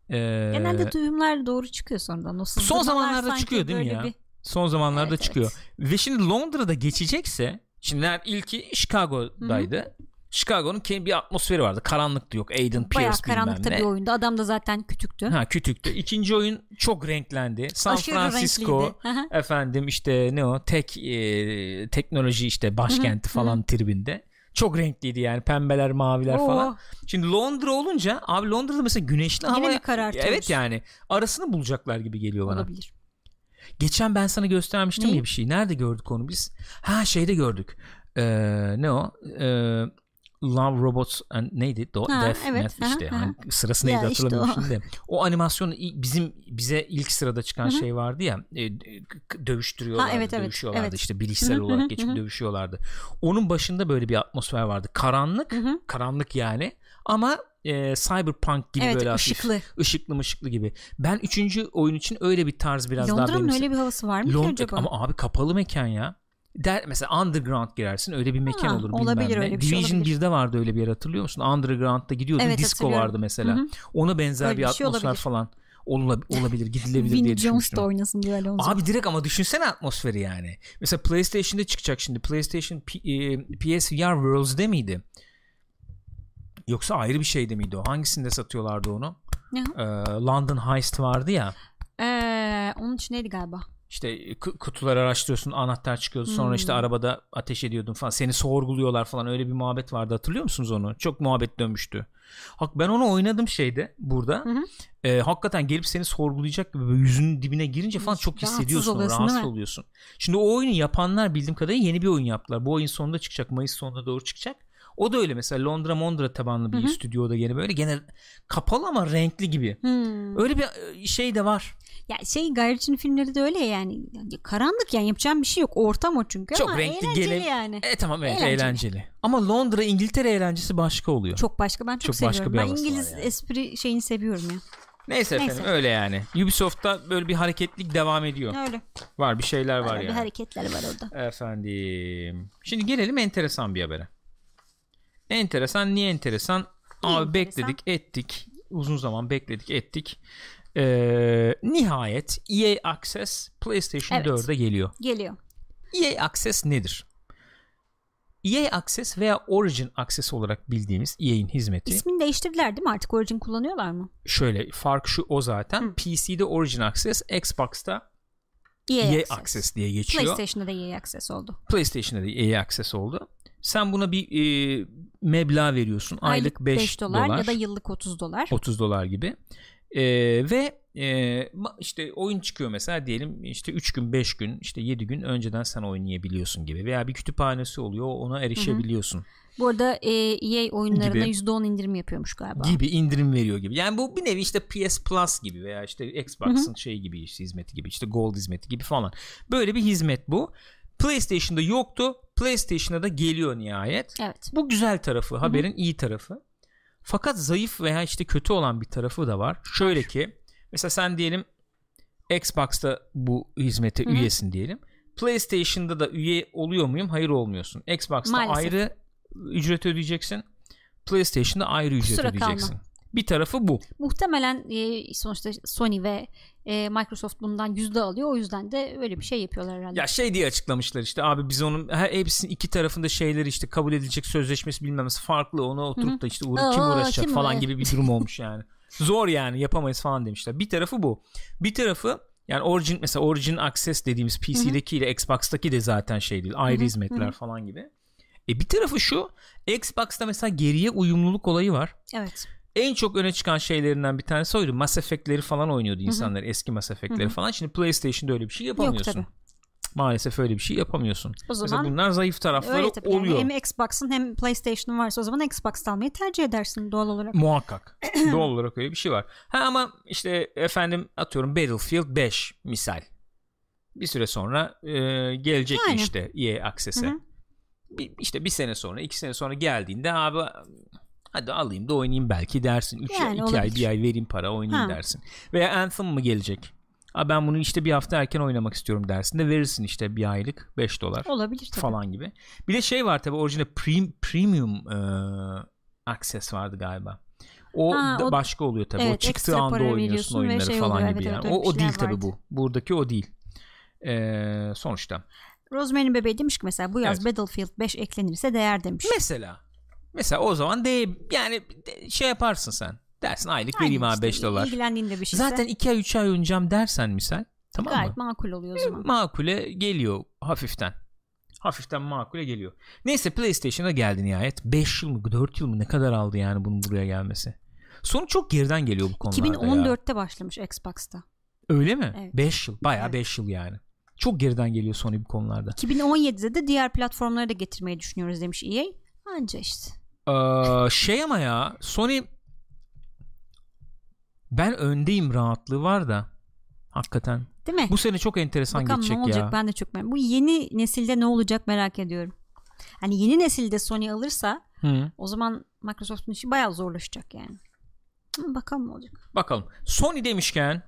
E, Genelde duyumlar doğru çıkıyor sonradan. O son zamanlarda çıkıyor değil mi ya? bir- Son zamanlarda Evet, çıkıyor. evet. Ve şimdi Londra'da geçecekse şimdi ilki Chicago'daydı. Chicago'nun kendi bir atmosferi vardı. Karanlıktı yok. Aiden Bayağı Pierce bilmem karanlıkta ne. bir oyunda. Adam da zaten kütüktü. Ha kütüktü. İkinci oyun çok renklendi. San Aşırı Francisco renkliydi. Efendim işte ne o tek e, teknoloji işte başkenti Hı hı, falan tribinde. Çok renkliydi yani pembeler maviler Oo. falan. Şimdi Londra olunca abi Londra'da mesela güneşli Yine hava. Evet yani arasını bulacaklar gibi geliyor bana. Olabilir. Geçen ben sana göstermiştim Neyi? ya bir şey. Nerede gördük onu biz? Ha şeyde gördük. Ee, ne o? Ee, Love Robots and neydi? Do- Ha, Death evet. Math işte. aha. Hani sırası neydi Ya işte hatırlamıyorum o. şimdi. O animasyon bizim bize ilk sırada çıkan Hı hı. şey vardı ya. e, dövüştürüyorlardı. Ha, evet, dövüşüyorlardı evet. işte bilgisayar Hı hı, olarak geçip hı. dövüşüyorlardı. Onun başında böyle bir atmosfer vardı. Karanlık, Hı hı. karanlık yani. Ama e, cyberpunk gibi Evet böyle hafif ışıklı. ışıklı mışıklı gibi. Ben üçüncü oyun için öyle bir tarz biraz daha Londra'nın öyle bir havası var mı ki Londra acaba? ama abi kapalı mekan ya. Der, mesela underground girersin öyle bir mekan Ha, olur bilmem olabilir, ne. öyle bir şey Division olabilir. 1'de vardı öyle bir yer hatırlıyor musun? Underground'da gidiyordun Evet, disco vardı mesela. Hı hı. Ona benzer Öyle bir bir şey atmosfer olabilir. falan Olab- olabilir gidilebilir Vin diye Jones da oynasın diye olacak. Abi direkt ama düşünsene atmosferi yani. Mesela PlayStation'da çıkacak şimdi. PlayStation P- e, PSVR Worlds'de miydi? Yoksa ayrı bir şeyde miydi o? Hangisinde satıyorlardı onu? Ne? Ee, London Heist vardı ya. Ee, onun için neydi galiba? İşte kutuları araştırıyorsun anahtar çıkıyordu sonra işte Hmm. arabada ateş ediyordun falan seni sorguluyorlar falan öyle bir muhabbet vardı hatırlıyor musunuz onu çok muhabbet dönmüştü Hak ben onu oynadım şeyde burada Hı hı. Ee, hakikaten gelip seni sorgulayacak gibi yüzünün dibine girince falan çok Rahatsız hissediyorsun oluyorsun, rahatsız oluyorsun şimdi o oyunu yapanlar bildiğim kadarıyla yeni bir oyun yaptılar bu oyun sonunda çıkacak Mayıs sonuna doğru çıkacak o da öyle mesela Londra Mondra tabanlı bir Hı hı. stüdyoda gene böyle gene kapalı ama renkli gibi Hmm. öyle bir e, şey de var Ya şey Gayriç'in filmleri de öyle ya yani. Karanlık yani yapacağım bir şey yok. Ortam o çünkü Çok ama renkli eğlenceli gele- yani. E tamam evet Eğlenceli. eğlenceli. Ama Londra İngiltere eğlencesi başka oluyor. Çok başka ben çok, Çok seviyorum. başka bir ben var İngiliz yani. espri şeyini seviyorum ya. Neyse efendim Neyse. öyle yani. Ubisoft'ta böyle bir hareketlik devam ediyor. Öyle. Var bir şeyler var bir yani. hareketler var orada. Efendim. Şimdi gelelim enteresan bir habere. Enteresan niye enteresan? Abi enteresan? bekledik ettik. Uzun zaman bekledik ettik. Ee, nihayet EA Access PlayStation Evet. 4'e geliyor. Geliyor. EA Access nedir? EA Access veya Origin Access olarak bildiğimiz EA'in hizmeti. İsmini değiştirdiler değil mi? Artık Origin kullanıyorlar mı? Şöyle fark şu o zaten. Hı. PC'de Origin Access, Xbox'ta EA, EA Access. Access diye geçiyor. PlayStation'da da EA Access oldu. PlayStation'da da EA Access oldu. Sen buna bir e, meblağ veriyorsun. Aylık 5 5 dolar, ya da yıllık 30 dolar. 30 dolar gibi. E, ve e, işte oyun çıkıyor mesela diyelim işte 3 gün 5 gün işte 7 gün önceden sen oynayabiliyorsun gibi veya bir kütüphanesi oluyor ona erişebiliyorsun Bu arada e, EA oyunlarına Gibi. %10 indirim yapıyormuş galiba. gibi indirim veriyor gibi. Yani bu bir nevi işte PS Plus gibi veya işte Xbox'ın şeyi gibi işte hizmeti gibi işte Gold hizmeti gibi falan. Böyle bir hizmet bu. PlayStation'da yoktu. PlayStation'da da geliyor nihayet. Evet. Bu güzel tarafı, haberin iyi tarafı. Fakat zayıf veya işte kötü olan bir tarafı da var. Şöyle ki mesela sen diyelim Xbox'ta bu hizmete Hı hı. üyesin diyelim. PlayStation'da da üye oluyor muyum? Hayır olmuyorsun. Xbox'ta Maalesef. ayrı ücret ödeyeceksin. PlayStation'da ayrı ücret Kusura ödeyeceksin. kalma. Bir tarafı bu. Muhtemelen e, sonuçta Sony ve e, Microsoft bundan yüzde alıyor. O yüzden de öyle bir şey yapıyorlar herhalde. Ya şey diye açıklamışlar işte abi biz onun her hepsinin iki tarafında şeyleri işte kabul edilecek sözleşmesi bilmemesi farklı. Ona oturup da işte uğra- kim uğraşacak kim falan uğra- gibi bir durum olmuş yani. Zor yani yapamayız falan demişler. Bir tarafı bu. Bir tarafı yani Origin mesela Origin Access dediğimiz PC'deki ile Xbox'taki de zaten şey değil. Ayrı hizmetler falan gibi. E bir tarafı şu Xbox'ta mesela geriye uyumluluk olayı var. Evet. En çok öne çıkan şeylerinden bir tanesi oydu. Mass Effect'leri falan oynuyordu insanlar. Eski Mass Effect'leri Hı hı. falan. Şimdi PlayStation'da öyle bir şey yapamıyorsun. tabii. Maalesef öyle bir şey yapamıyorsun. O Mesela zaman bunlar zayıf tarafları öyle tabii. oluyor. Yani hem Xbox'ın hem PlayStation'ın varsa o zaman Xbox'ta almayı tercih edersin doğal olarak. Muhakkak. Doğal olarak öyle bir şey var. Ha ama işte efendim atıyorum Battlefield 5 misal. Bir süre sonra e, gelecek Yani. işte EA Access'e. Bir, işte bir sene sonra iki sene sonra geldiğinde abi hadi alayım da oynayayım belki dersin. 3 Yani ay, 2 ay bir ay vereyim para oynayayım Ha. dersin. Veya Anthem mı gelecek? Abi ben bunu işte bir hafta erken oynamak istiyorum dersin de verirsin işte bir aylık 5 dolar Olabilir tabii. falan gibi. Bir de şey var tabi orijinal prim, premium e, access vardı galiba. O Ha, da o- başka oluyor tabi. o evet, çıktığı ekstra anda oynuyorsun oyunları şey falan oluyor, gibi evet, yani. evet, o, o değil tabi bu. Buradaki o değil. E, sonuçta. Rosemary'nin bebeği demiş ki mesela bu yaz Evet. Battlefield 5 eklenirse değer demiş. Mesela mesela o zaman de yani de- şey yaparsın sen. Dersin aylık Aynen vereyim abi işte, 5 dolar. İlgilendiğinde bir şeyse Zaten 2 ay 3 ay oynayacağım dersen misal. Tamam gayet mı? makul oluyor o E, zaman. makule geliyor hafiften. Hafiften makule geliyor. Neyse PlayStation'a geldi nihayet. 5 yıl mı 4 yıl mı ne kadar aldı yani bunun buraya gelmesi. Sonu çok geriden geliyor bu konularda ya. 2014'te başlamış Xbox'ta. Öyle mi? Evet. 5 yıl. Bayağı Evet. 5 yıl yani. Çok geriden geliyor Sony bu konularda. 2017'de de diğer platformlara da getirmeyi düşünüyoruz demiş EA. Anca işte. Ee, şey ama ya Sony ben öndeyim rahatlığı var da hakikaten. Değil mi? Bu sene çok enteresan Bakalım geçecek ne olacak ya. ben de çok merak Bu yeni nesilde ne olacak merak ediyorum. Hani yeni nesilde Sony alırsa Hı. o zaman Microsoft'un işi bayağı zorlaşacak yani. Bakalım ne olacak. Bakalım. Sony demişken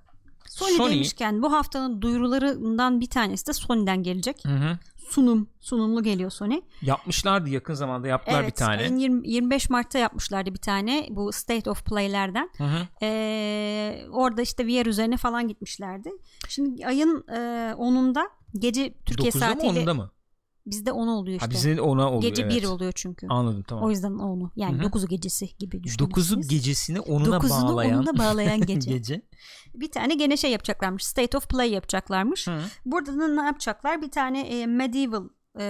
Sony, Sony- demişken bu haftanın duyurularından bir tanesi de Sony'den gelecek. Hı hı. Sunum, sunumlu geliyor Sony. yapmışlardı yakın zamanda yaptılar evet, bir tane. 20 25 Mart'ta yapmışlardı bir tane bu State of Play'lerden. Hı hı. Ee, orada işte VR üzerine falan gitmişlerdi. Şimdi ayın e, 10'unda gece Türkiye 9'da mı saatiyle 10'da mı? Bizde 10 oluyor işte. Ha bizde ona oluyor. gece evet. 1 oluyor çünkü. Anladım tamam. O yüzden 10'u yani Hı hı. 9'u gecesi gibi düşünebilirsiniz. 9'u gecesini 10'una 9'unu bağlayan 10'una bağlayan gece. gece. Bir tane gene şey yapacaklarmış. State of Play yapacaklarmış. Hı. Burada da ne yapacaklar? Bir tane e, medieval e,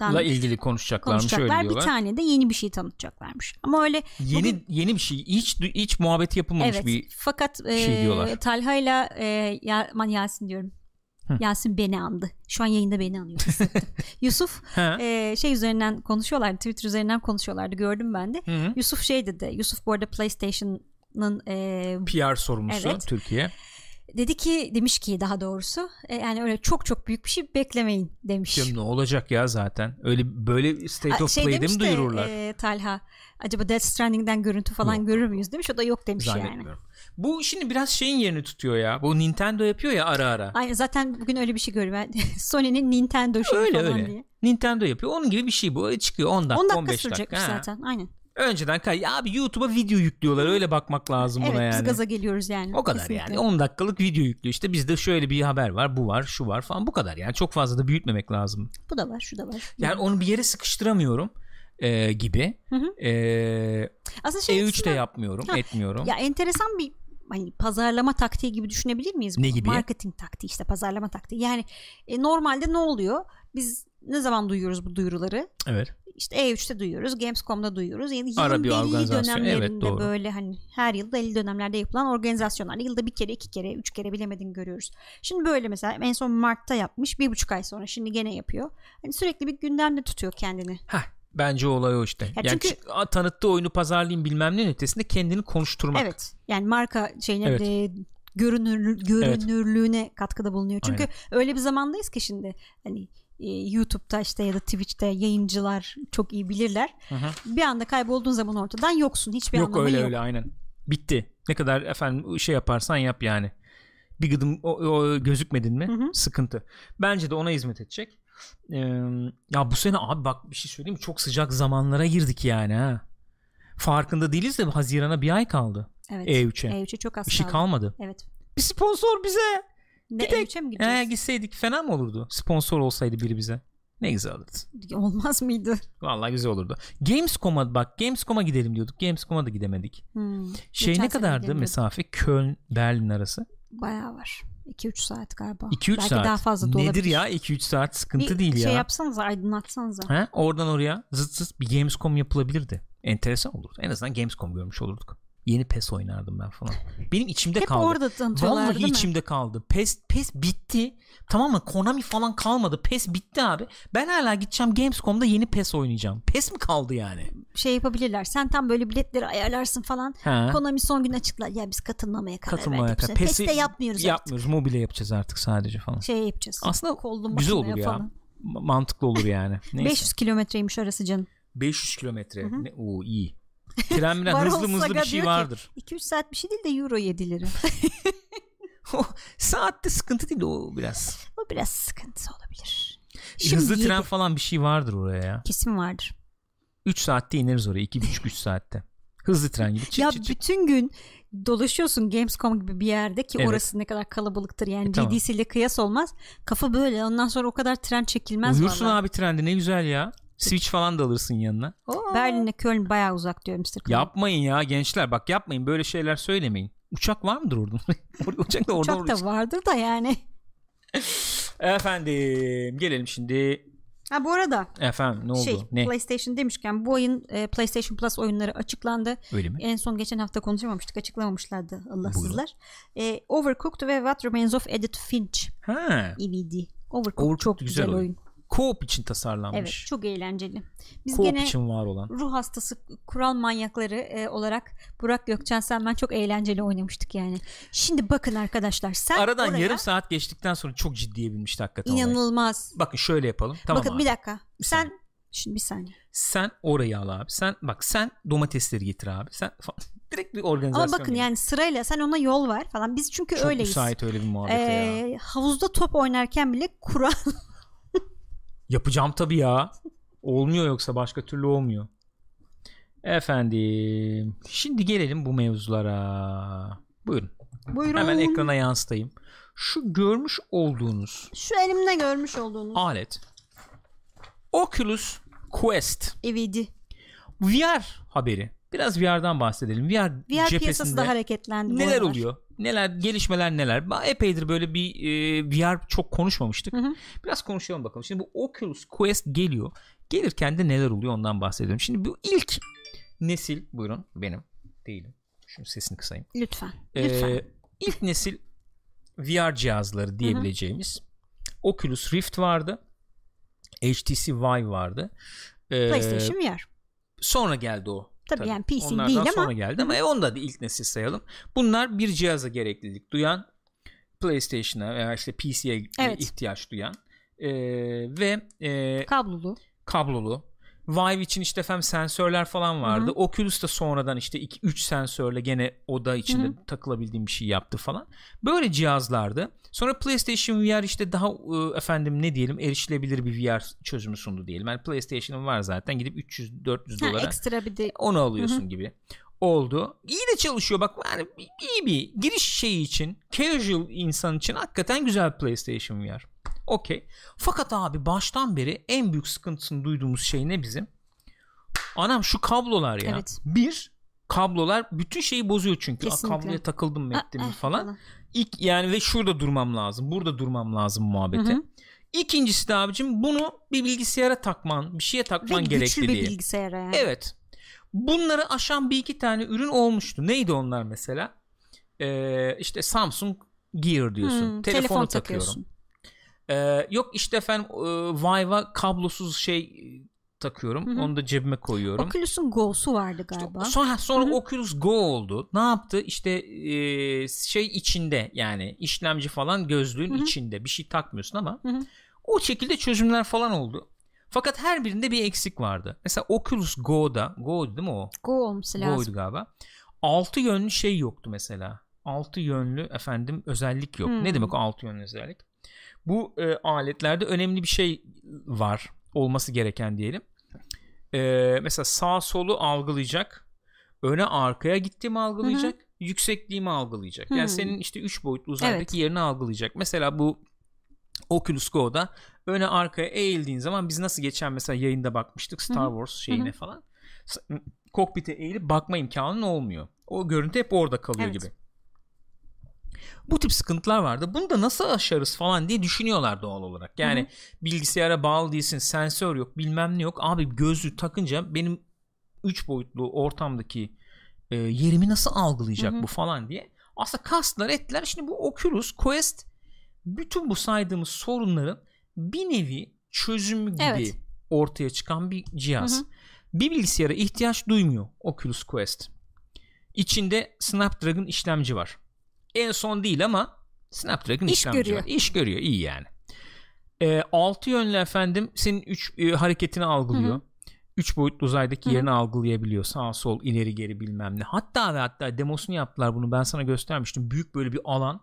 La ilgili konuşacaklarmış öyle konuşacaklar. Bir diyorlar. tane de yeni bir şey tanıtacaklarmış. Ama öyle Yeni bugün- yeni bir şey. Hiç hiç muhabbeti yapılmamış evet. bir Fakat e, şey diyorlar. Talha'yla e, ya, aman Yasin diyorum. Hı. Yasin beni andı. Şu an yayında beni anıyor. Yusuf e, şey üzerinden konuşuyorlardı. Twitter üzerinden konuşuyorlardı. Gördüm ben de. Hı. Yusuf şey dedi. Yusuf bu arada PlayStation'ın e, PR sorumlusu Evet. Türkiye. dedi ki demiş ki daha doğrusu e, yani öyle çok çok büyük bir şey beklemeyin demiş. Diyorum, ne olacak ya zaten? Öyle böyle State A- of şey Play'de mi de, duyururlar? e, Talha acaba Death Stranding'den görüntü falan Yok. görür müyüz demiş. O da yok demiş yani. Bu şimdi biraz şeyin yerini tutuyor ya. Bu Nintendo yapıyor ya ara ara. Aynen zaten bugün öyle bir şey görüyorum. Sony'nin Nintendo şeyi Öyle falan öyle. diye. Nintendo yapıyor. Onun gibi bir şey bu. Çıkıyor 10 dakika 10 dakika 15 sürecekmiş dakika. Zaten. Aynen. Önceden kay ya abi YouTube'a video yüklüyorlar öyle bakmak lazım evet buna biz yani. gaza geliyoruz yani. O kadar Kesinlikle. yani 10 dakikalık video yüklüyor işte bizde şöyle bir haber var bu var şu var falan bu kadar yani çok fazla da büyütmemek lazım. Bu da var şu da var. Yani onu bir yere sıkıştıramıyorum e, gibi. Hı hı. E, Aslında şey E3 de açısından- yapmıyorum Ha, etmiyorum. Ya enteresan bir hani pazarlama taktiği gibi düşünebilir miyiz? Ne bunu? gibi? Marketing taktiği işte pazarlama taktiği. Yani e, normalde ne oluyor? Biz ne zaman duyuyoruz bu duyuruları? Evet. İşte E3'te duyuyoruz, Gamescom'da duyuyoruz. Yani yılın belli organizasyon, evet, dönemlerinde doğru. böyle hani her yıl belli dönemlerde yapılan organizasyonlar. Yılda bir kere, iki kere, üç kere bilemedin görüyoruz. Şimdi böyle mesela en son Mart'ta yapmış, bir buçuk ay sonra şimdi gene yapıyor. Hani sürekli bir gündemde tutuyor kendini. Heh, bence olay o işte. yani çünkü- tanıttığı oyunu pazarlayayım bilmem ne ötesinde kendini konuşturmak. Evet. Yani marka şeyine Evet. de görünür, görünürlüğüne katkıda bulunuyor. Çünkü Aynen. öyle bir zamandayız ki şimdi hani e, YouTube'da işte ya da Twitch'te yayıncılar çok iyi bilirler. Hı hı. Bir anda kaybolduğun zaman ortadan yoksun. Hiçbir Yok anlamı öyle yok. öyle aynen. Bitti. Ne kadar efendim şey yaparsan yap yani. Bir gıdım o, o gözükmedin mi? Hı hı. Sıkıntı. Bence de ona hizmet edecek. Ee, ya bu sene abi bak bir şey söyleyeyim mi? Çok sıcak zamanlara girdik yani ha. Farkında değiliz de Haziran'a bir ay kaldı. Evet. E3'e. E3'e çok az Bir şey kaldı. kalmadı. Evet. Bir sponsor bize. Ne Gidek. E3'e mi Ee, gideceğiz? gitseydik fena mı olurdu? Sponsor olsaydı biri bize. Ne güzel olurdu. Olmaz mıydı? Vallahi güzel olurdu. Gamescom'a bak Gamescom'a gidelim diyorduk. Gamescom'a da gidemedik. Hmm. Şey Geçen ne kadardı mesafe Köln Berlin arası? Bayağı var. 2-3 saat galiba. 2-3 Belki saat. daha fazla da Nedir olabilir. ya 2-3 saat sıkıntı bir değil şey ya. yapsanıza aydınlatsanıza. He? Oradan oraya zıt zıt bir Gamescom yapılabilirdi. Enteresan olurdu. En azından Gamescom görmüş olurduk. Yeni PES oynardım ben falan. Benim içimde Hep kaldı. orada tanıtıyorlar Vallahi değil mi? içimde kaldı. PES, PES bitti. Tamam mı? Konami falan kalmadı. PES bitti abi. Ben hala gideceğim Gamescom'da yeni PES oynayacağım. PES mi kaldı yani? Şey yapabilirler. Sen tam böyle biletleri ayarlarsın falan. Ha? Konami son gün açıklar. Ya biz katılmamaya karar Katılmaya verdik. sene. PES'i PES'te yapmıyoruz artık. Yapmıyoruz. Mobile yapacağız artık sadece falan. Şey yapacağız. Aslında Kollum güzel makineye olur ya. Falan. Ma- Mantıklı olur yani. Neyse. 500 kilometreymiş arası canım. 500 kilometre. Ne- Oo iyi. Tren Varol hızlı mızlı bir şey vardır. 2-3 saat bir şey değil de euro 7 lira. Saatte sıkıntı değil o biraz. o biraz sıkıntı olabilir. E, hızlı yedi. tren falan bir şey vardır oraya ya. Kesin vardır. 3 saatte ineriz oraya. 2,5-3 saatte. Hızlı tren gibi. Çıt ya çıt. bütün gün dolaşıyorsun Gamescom gibi bir yerde ki Evet. orası ne kadar kalabalıktır yani E, tamam. İle kıyas olmaz. Kafa böyle ondan sonra o kadar tren çekilmez Uyursun vallahi. abi trende ne güzel ya. Switch falan da alırsın yanına. Berlin'e Köln bayağı uzak diyor Mr. Köln. Yapmayın ya gençler bak yapmayın böyle şeyler söylemeyin. Uçak var mıdır orada? Uçak da oradan Çok oraya. da vardır da yani. Efendim gelelim şimdi. Ha bu arada Efendim ne oldu? şey ne? PlayStation demişken bu ayın e, PlayStation Plus oyunları açıklandı. Öyle mi? En son geçen hafta konuşamamıştık açıklamamışlardı Allahsızlar. E, Overcooked ve What Remains of Edith Finch Ha. EVD. Overcooked, Overcooked çok güzel güzel, oyun. oyun. Co-op için tasarlanmış. Evet çok eğlenceli. Biz Co-op gene için var olan. ruh hastası kural manyakları e, olarak Burak Gökçen sen ben çok eğlenceli oynamıştık yani. Şimdi bakın arkadaşlar sen Aradan oraya yarım saat geçtikten sonra çok ciddiye binmişti hakikaten. inanılmaz. Bakın şöyle yapalım. Tamam bakın abi. bir dakika. Bir sen saniye. şimdi bir saniye. Sen orayı al abi. Sen bak sen domatesleri getir abi. Sen direkt bir organizasyon. Ama bakın gibi. yani sırayla sen ona yol ver falan. Biz çünkü çok öyleyiz. müsait öyle bir muhabbete ya. Ee, havuzda top oynarken bile kural Yapacağım tabii ya. Olmuyor yoksa başka türlü olmuyor. Efendim. Şimdi gelelim bu mevzulara. Buyurun. Buyurun. Hemen ekrana yansıtayım. Şu görmüş olduğunuz Şu elimde görmüş olduğunuz alet Oculus Quest EVD. VR haberi. Biraz VR'dan bahsedelim. VR, VR piyasası cephesinde da hareketlendi. neler oluyor? Neler gelişmeler neler? Epeydir böyle bir e, VR çok konuşmamıştık. Hı hı. Biraz konuşalım bakalım. Şimdi bu Oculus Quest geliyor. Gelirken de neler oluyor ondan bahsediyorum. Şimdi bu ilk nesil buyurun benim değilim. Şunun sesini kısayım. Lütfen. Ee, Lütfen. ilk nesil VR cihazları diyebileceğimiz Oculus Rift vardı. HTC Vive vardı. Ee, PlayStation VR. Sonra geldi o. Tabii yani PC Onlardan değil ama- sonra geldi ama e, onda da ilk nesil sayalım. Bunlar bir cihaza gereklilik duyan PlayStation'a veya işte PC'ye Evet. ihtiyaç duyan e, ve e, Kablolu. kablolu Vive için işte efendim sensörler falan vardı. Hı-hı. Oculus da sonradan işte 2-3 sensörle gene oda içinde Hı-hı. takılabildiğim bir şey yaptı falan. Böyle cihazlardı. Sonra PlayStation VR işte daha e, efendim ne diyelim erişilebilir bir VR çözümü sundu diyelim. Yani PlayStation'ın var zaten gidip 300-400 dolara ekstra bir de onu alıyorsun Hı-hı. gibi oldu. İyi de çalışıyor bak yani iyi bir giriş şeyi için casual insan için hakikaten güzel PlayStation VR. Okey. Fakat abi baştan beri en büyük sıkıntısını duyduğumuz şey ne bizim? Anam şu kablolar ya. Evet. Bir kablolar bütün şeyi bozuyor çünkü. A, kabloya takıldım mı ettim mi falan. falan. İlk yani ve şurada durmam lazım. Burada durmam lazım muhabbeti. Hı hı. İkincisi de abicim bunu bir bilgisayara takman, bir şeye takman ve gerekli diye. Ve güçlü bir bilgisayara yani. Evet. Bunları aşan bir iki tane ürün olmuştu. Neydi onlar mesela? Ee, işte Samsung Gear diyorsun. Hmm, Telefonu telefon takıyorum. Takıyorsun. Ee, yok işte efendim e, Vive'a kablosuz şey e, takıyorum. Hı-hı. Onu da cebime koyuyorum. Oculus'un Go'su vardı galiba. İşte sonra sonra Hı-hı. Oculus Go oldu. Ne yaptı? İşte e, şey içinde yani işlemci falan gözlüğün Hı-hı. içinde bir şey takmıyorsun ama Hı-hı. o şekilde çözümler falan oldu. Fakat her birinde bir eksik vardı. Mesela Oculus Go'da Go değil mi o? Go olması lazım. Go'ydu galiba. Altı yönlü şey yoktu mesela. Altı yönlü efendim özellik yok. Hmm. Ne demek o altı yönlü özellik? Bu e, aletlerde önemli bir şey var. Olması gereken diyelim. E, mesela sağ solu algılayacak. Öne arkaya gittiğimi algılayacak. Hı-hı. Yüksekliğimi algılayacak. Hı-hı. Yani senin işte 3 boyutlu uzaydaki evet. yerini algılayacak. Mesela bu Oculus Go'da öne arkaya eğildiğin zaman biz nasıl geçen mesela yayında bakmıştık Star Wars şeyine Hı-hı. falan. Kokpite eğilip bakma imkanın olmuyor. O görüntü hep orada kalıyor evet. gibi. Bu tip sıkıntılar vardı. Bunu da nasıl aşarız falan diye düşünüyorlar doğal olarak. Yani Hı-hı. bilgisayara bağlı değilsin, sensör yok, bilmem ne yok. Abi gözlüğü takınca benim 3 boyutlu ortamdaki e, yerimi nasıl algılayacak Hı-hı. bu falan diye. Aslında kastılar ettiler. Şimdi bu Oculus Quest bütün bu saydığımız sorunların bir nevi çözümü gibi evet. ortaya çıkan bir cihaz. Hı hı. Bir bilgisayara ihtiyaç duymuyor Oculus Quest. İçinde Snapdragon işlemci var. En son değil ama Snapdragon İş işlemci görüyor. var. İş görüyor iyi yani. E, altı yönlü efendim senin üç e, hareketini algılıyor. Hı hı. Üç boyutlu uzaydaki Hı-hı. yerini algılayabiliyor. Sağ sol ileri geri bilmem ne. Hatta ve hatta demosunu yaptılar bunu ben sana göstermiştim. Büyük böyle bir alan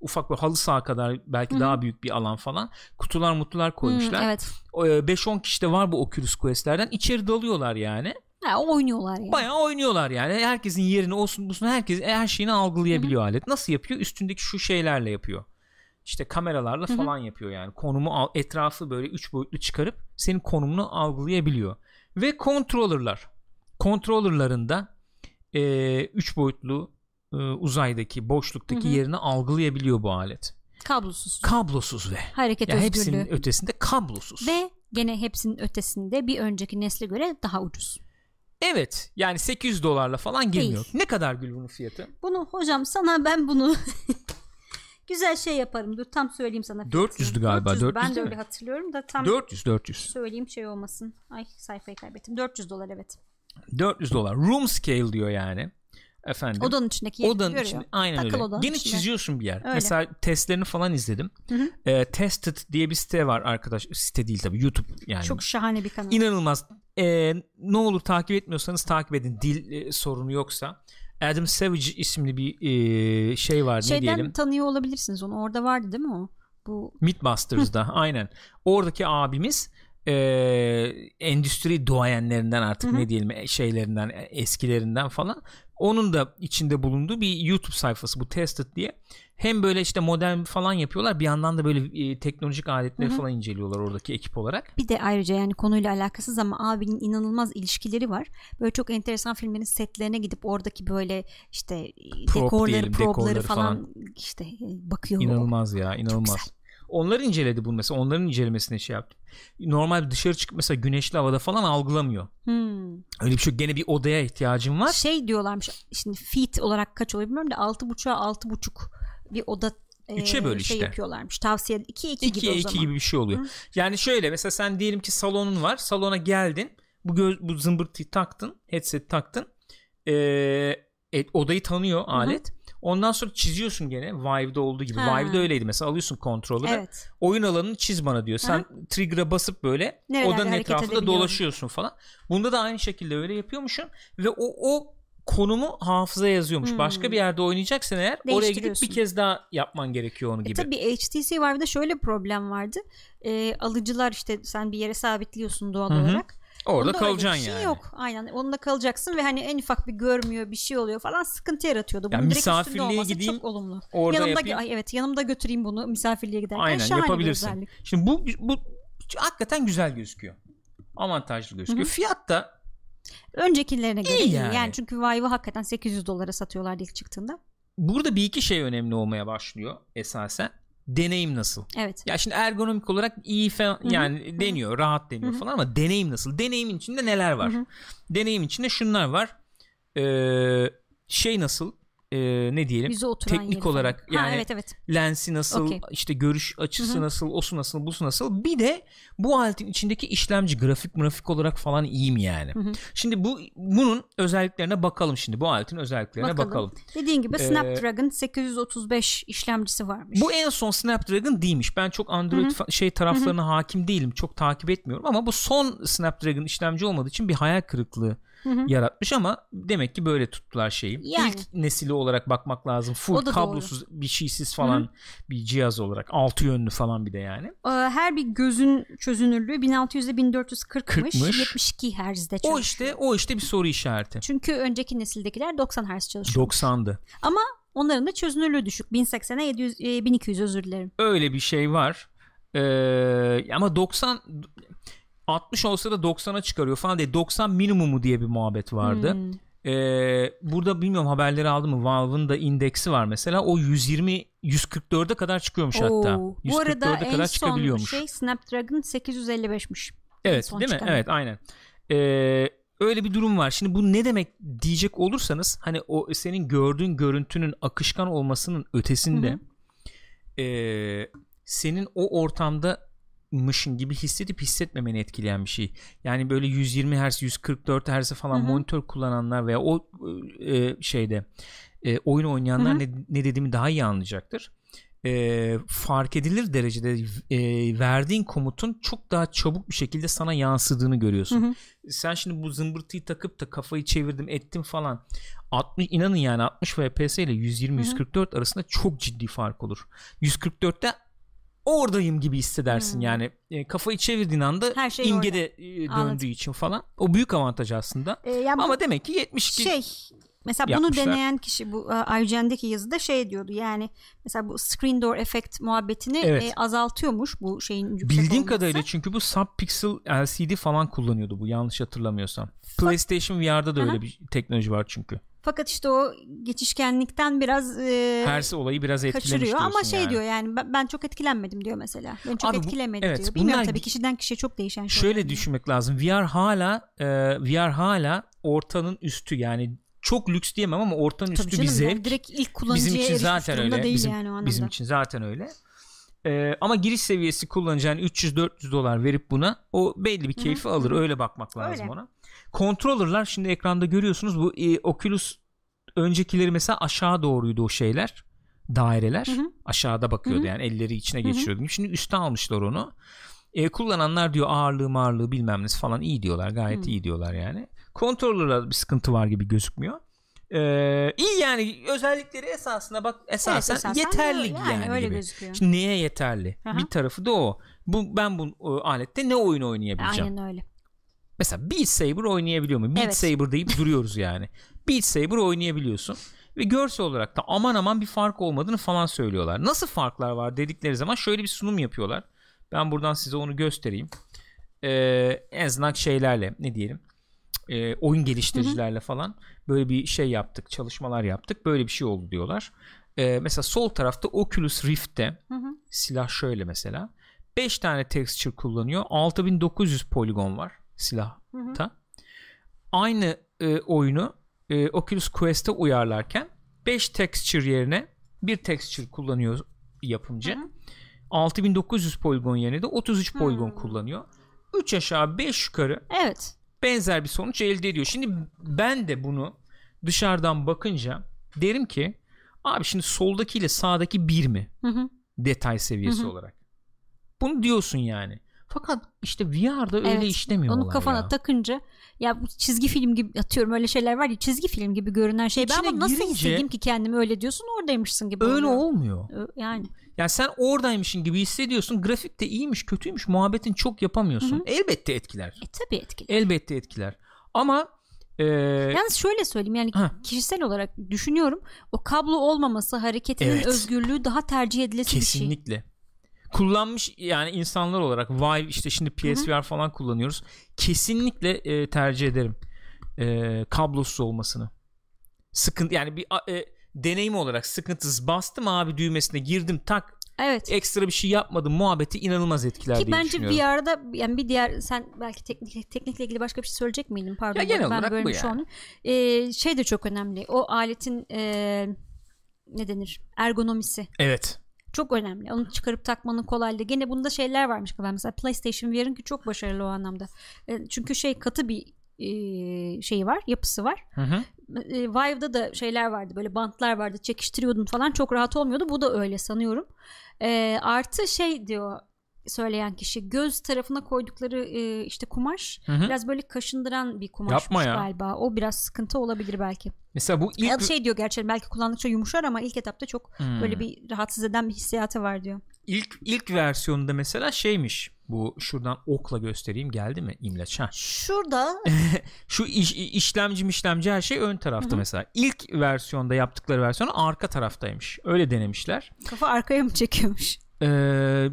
ufak bir halı saha kadar belki Hı-hı. daha büyük bir alan falan kutular mutlular koymuşlar. Hı, evet. 5-10 e, kişi de var bu Oculus Quest'lerden içeri dalıyorlar yani. Ha, oynuyorlar yani. Bayağı oynuyorlar yani. Herkesin yerini olsun bulsun herkes her şeyini algılayabiliyor Hı-hı. alet. Nasıl yapıyor? Üstündeki şu şeylerle yapıyor. İşte kameralarla Hı-hı. falan yapıyor yani. Konumu etrafı böyle üç boyutlu çıkarıp senin konumunu algılayabiliyor. Ve controller'lar. Controller'larında e, üç boyutlu e, uzaydaki boşluktaki Hı-hı. yerini algılayabiliyor bu alet. Kablosuz. Kablosuz ve hareket ya özgürlüğü. Hepsinin ötesinde kablosuz. Ve gene hepsinin ötesinde bir önceki nesle göre daha ucuz. Evet yani 800 dolarla falan girmiyor. Değil. Ne kadar gül bunun fiyatı? Bunu hocam sana ben bunu güzel şey yaparım. Dur tam söyleyeyim sana. 400'dü galiba. 400, 400 ben de öyle hatırlıyorum da tam 400 400. Söyleyeyim şey olmasın. Ay sayfayı kaybettim. 400 dolar evet. 400 dolar. Room scale diyor yani. Efendim. Odanın içindeki yeri odanın içinde, aynen Takıl öyle. Gene içinde. çiziyorsun bir yer. Öyle. Mesela testlerini falan izledim. Hı hı. E, Tested diye bir site var arkadaş. Site değil tabii YouTube yani. Çok şahane bir kanal. İnanılmaz. E, ne olur takip etmiyorsanız takip edin. Dil e, sorunu yoksa. Adam Savage isimli bir e, şey var Şeyden ne diyelim. Şeyden tanıyor olabilirsiniz onu. Orada vardı değil mi o? Bu Mythbusters'da aynen. Oradaki abimiz e, endüstri duayenlerinden artık Hı-hı. ne diyelim e, şeylerinden e, eskilerinden falan onun da içinde bulunduğu bir YouTube sayfası bu Tested diye. Hem böyle işte modern falan yapıyorlar bir yandan da böyle e, teknolojik aletleri Hı-hı. falan inceliyorlar oradaki ekip olarak. Bir de ayrıca yani konuyla alakasız ama abinin inanılmaz ilişkileri var. Böyle çok enteresan filmlerin setlerine gidip oradaki böyle işte Prop dekorları, diyelim, dekorları falan, falan işte bakıyor. İnanılmaz ya inanılmaz. Onlar inceledi bunu mesela. Onların incelemesine şey yaptı. Normal dışarı çıkıp mesela güneşli havada falan algılamıyor. Hmm. Öyle bir şey gene bir odaya ihtiyacım var. Şey diyorlarmış şimdi feet olarak kaç oluyor bilmiyorum da altı buçuğa altı buçuk bir oda Üçe böl şey işte. yapıyorlarmış. Tavsiye 2 2 gibi o zaman. 2 gibi bir şey oluyor. Hı. Yani şöyle mesela sen diyelim ki salonun var. Salona geldin. Bu göz, bu zımbırtıyı taktın. Headset taktın. Ee, e, odayı tanıyor alet. Hı Ondan sonra çiziyorsun gene Vive'da olduğu gibi. Ha. Vive'da öyleydi mesela alıyorsun kontrolü. Evet. Oyun alanını çiz bana diyor. Sen trigger'a basıp böyle Nerelerde odanın etrafında dolaşıyorsun falan. Bunda da aynı şekilde öyle yapıyormuşsun ve o o konumu hafızaya yazıyormuş. Hmm. Başka bir yerde oynayacaksan eğer oraya gidip bir kez daha yapman gerekiyor onu E gibi. tabii HTC şöyle bir problem vardı. E, alıcılar işte sen bir yere sabitliyorsun doğal Hı hı. olarak. Orada Onda kalacaksın şey yani. Yok aynen onunla kalacaksın ve hani en ufak bir görmüyor bir şey oluyor falan sıkıntı yaratıyordu. Bunun Yani misafirliğe gideyim, çok olumlu. Orada yanımda yapayım. ay evet yanımda götüreyim bunu misafirliğe giderken Aynen şahane yapabilirsin. bir özellik. Şimdi bu bu hakikaten güzel gözüküyor. Avantajlı gözüküyor. Hı hı. Fiyat da Öncekilerine göre İyi yani. Yani. çünkü Vive'ı hakikaten 800 dolara satıyorlardı ilk çıktığında. burada bir iki şey önemli olmaya başlıyor esasen. Deneyim nasıl? Evet. Ya şimdi ergonomik olarak iyi hı. yani deniyor, rahat deniyor Hı hı. falan ama deneyim nasıl? Deneyimin içinde neler var? Hı hı. Deneyim içinde şunlar var. Ee, şey nasıl? Ee, ne diyelim? Teknik yeri falan. olarak Ha, yani evet evet. lensi nasıl, Okey. işte görüş açısı Hı hı. nasıl, osu nasıl, busu nasıl. Bir de bu aletin içindeki işlemci grafik grafik olarak falan iyi mi yani? Hı hı. Şimdi bu bunun özelliklerine bakalım şimdi. Bu aletin özelliklerine bakalım. Bakalım. Dediğin gibi Ee, Snapdragon 835 işlemcisi varmış. Bu en son Snapdragon değilmiş. Ben çok Android Hı hı. fa- şey taraflarına hakim değilim. Çok takip etmiyorum ama bu son Snapdragon işlemci olmadığı için bir hayal kırıklığı Hı hı. yaratmış ama demek ki böyle tuttular şeyi. Yani. İlk nesili olarak bakmak lazım. Full O kablosuz bir şeysiz falan bir cihaz olarak. Altı yönlü falan bir de yani. Ee, Her bir gözün çözünürlüğü 1600 ile 1440'mış. 40'mış. 72 Hz'de O çalışıyor. işte o işte bir soru işareti. Çünkü önceki nesildekiler 90 Hz çalışıyor. 90'dı. Ama onların da çözünürlüğü düşük. 1080'e 700, e, 1200 özür dilerim. Öyle bir şey var. Ee, ama 90 60 olsa da 90'a çıkarıyor falan diye 90 minimumu diye bir muhabbet vardı. Hmm. Ee, burada bilmiyorum haberleri aldı mı Valve'ın da indeksi var mesela o 120 144'e kadar çıkıyormuş hatta. Oo. Bu arada 144'e en kadar son çıkabiliyormuş. şey Snapdragon 855'miş. evet değil mi? çıkan. Evet aynen. Ee, öyle bir durum var. Şimdi bu ne demek diyecek olursanız hani o senin gördüğün görüntünün akışkan olmasının ötesinde ee, senin o ortamda mışın gibi hissedip hissetmemeni etkileyen bir şey. Yani böyle 120 Hz, 144 Hz falan Hı hı. monitör kullananlar veya o e, şeyde e, oyun oynayanlar Hı hı. ne, ne dediğimi daha iyi anlayacaktır. E, fark edilir derecede e, verdiğin komutun çok daha çabuk bir şekilde sana yansıdığını görüyorsun. Hı hı. Sen şimdi bu zımbırtıyı takıp da kafayı çevirdim ettim falan 60 inanın yani 60 FPS ile 120 Hı hı. 144 arasında çok ciddi fark olur. 144'te oradayım gibi hissedersin Hmm. yani e, kafayı çevirdiğin anda Her şey imge orada. e, döndüğü Anladım. için falan o büyük avantaj aslında Ee, yani bu ama demek ki 72 şey mesela bunu yapmışlar. deneyen kişi bu e, IGN'deki yazıda şey diyordu yani mesela bu screen door effect muhabbetini Evet. e, azaltıyormuş bu şeyin bildiğim olması. kadarıyla çünkü bu subpixel LCD falan kullanıyordu bu yanlış hatırlamıyorsam PlayStation VR'da da Aha. öyle bir teknoloji var çünkü Fakat işte o geçişkenlikten biraz e, Hersi olayı biraz kaçırıyor ama şey yani. diyor yani ben, ben çok etkilenmedim diyor mesela. Ben çok Abi bu- etkilemedi evet, diyor. Bilmiyorum bunlar- tabii kişiden kişiye çok değişen şeyler. Şöyle diyor. düşünmek lazım. VR hala e, VR hala ortanın üstü yani çok lüks diyemem ama ortanın Tabii üstü canım, bir yani zevk. direkt ilk kullanıcıya Bizim için zaten öyle. değil Bizim, yani o anlamda. bizim için zaten öyle. E, ama giriş seviyesi kullanacağın 300-400 dolar verip buna o belli bir keyfi alır. Öyle bakmak lazım Öyle. ona. Controller'lar şimdi ekranda görüyorsunuz bu e, Oculus öncekileri mesela aşağı doğruydu o şeyler. Daireler. Hı hı. Aşağıda bakıyordu Hı hı. yani elleri içine Hı hı. geçiriyordu. Şimdi üste almışlar onu. E, kullananlar diyor ağırlığı mağırlığı bilmem nesi falan iyi diyorlar. Gayet Hı. iyi diyorlar yani. Controller'da bir sıkıntı var gibi gözükmüyor. Ee, iyi yani özellikleri esasına bak esasen, Evet, esasen yeterli yani, yani, öyle gibi. gözüküyor. Şimdi neye yeterli? Aha. Bir tarafı da o. Bu ben bu o, alette ne oyun oynayabileceğim? Aynen öyle. Mesela Beat Saber oynayabiliyor mu? Beat Evet. Saber deyip duruyoruz yani. Beat Saber oynayabiliyorsun. Ve görsel olarak da aman aman bir fark olmadığını falan söylüyorlar. Nasıl farklar var dedikleri zaman şöyle bir sunum yapıyorlar. Ben buradan size onu göstereyim. Ee, en azından şeylerle ne diyelim e, oyun geliştiricilerle falan böyle bir şey yaptık çalışmalar yaptık böyle bir şey oldu diyorlar. Ee, mesela sol tarafta Oculus Rift'te Hı hı. silah şöyle mesela 5 tane texture kullanıyor 6900 poligon var silahta aynı e, oyunu e, Oculus Quest'e uyarlarken 5 texture yerine bir texture kullanıyor yapımcı Hı hı. 6900 poligon yerine de 33 poligon kullanıyor 3 aşağı 5 yukarı Evet. benzer bir sonuç elde ediyor. Şimdi ben de bunu dışarıdan bakınca derim ki Abi şimdi soldaki ile sağdaki bir mi? Hı hı. Detay seviyesi Hı hı. olarak. Bunu diyorsun yani. Fakat işte VR'da öyle Evet, işlemiyor Onu kafana ya. takınca ya bu çizgi film gibi atıyorum öyle şeyler var ya çizgi film gibi görünen şey. Ben İçine ama nasıl girince- hissedeyim ki kendimi öyle diyorsun oradaymışsın gibi Öyle oluyor. olmuyor. Yani Yani sen oradaymışsın gibi hissediyorsun. Grafik de iyiymiş, kötüymüş. Muhabbetin çok yapamıyorsun. Hı hı. Elbette etkiler. e tabii etkili. Elbette etkiler. Ama e, Yalnız şöyle söyleyeyim yani Ha. kişisel olarak düşünüyorum o kablo olmaması hareketinin Evet. özgürlüğü daha tercih edilesi bir şey. kesinlikle kullanmış yani insanlar olarak Vive işte şimdi PSVR falan kullanıyoruz. Kesinlikle e, tercih ederim. E, kablosuz olmasını. Sıkıntı yani bir e, deneyim olarak sıkıntısız bastım abi düğmesine girdim tak Evet. ekstra bir şey yapmadım muhabbeti inanılmaz etkiler Ki diye bence. VR'da yani bir diğer sen belki teknik teknikle ilgili başka bir şey söyleyecek miydin? Pardon. Ya genel ben bu bölmüş yani. olmayayım. Ee, şey de çok önemli. O aletin ee, ne denir? Ergonomisi. Evet. Çok önemli. Onu çıkarıp takmanın kolaylığı. Gene bunda şeyler varmış galiba. Mesela PlayStation VR'ınki çok başarılı o anlamda. E, çünkü şey katı bir e, şeyi var, yapısı var. Hı hı. E, Vive'da da şeyler vardı. Böyle bantlar vardı. Çekiştiriyordun falan. Çok rahat olmuyordu. Bu da öyle sanıyorum. E, artı şey diyor söyleyen kişi göz tarafına koydukları e, işte kumaş Hı hı. biraz böyle kaşındıran bir kumaşmış Yapma ya. galiba. O biraz sıkıntı olabilir belki. Mesela bu ilk Ya şey diyor gerçi belki kullandıkça yumuşar ama ilk etapta çok Hmm. böyle bir rahatsız eden bir hissiyatı var diyor. ilk ilk versiyonunda mesela şeymiş. Bu şuradan okla göstereyim geldi mi imleç ha. Şurada Şu iş, işlemci işlemci her şey ön tarafta Hı hı. mesela. İlk versiyonda yaptıkları versiyon arka taraftaymış. Öyle denemişler. kafa arkaya mı çekiyormuş? Ee,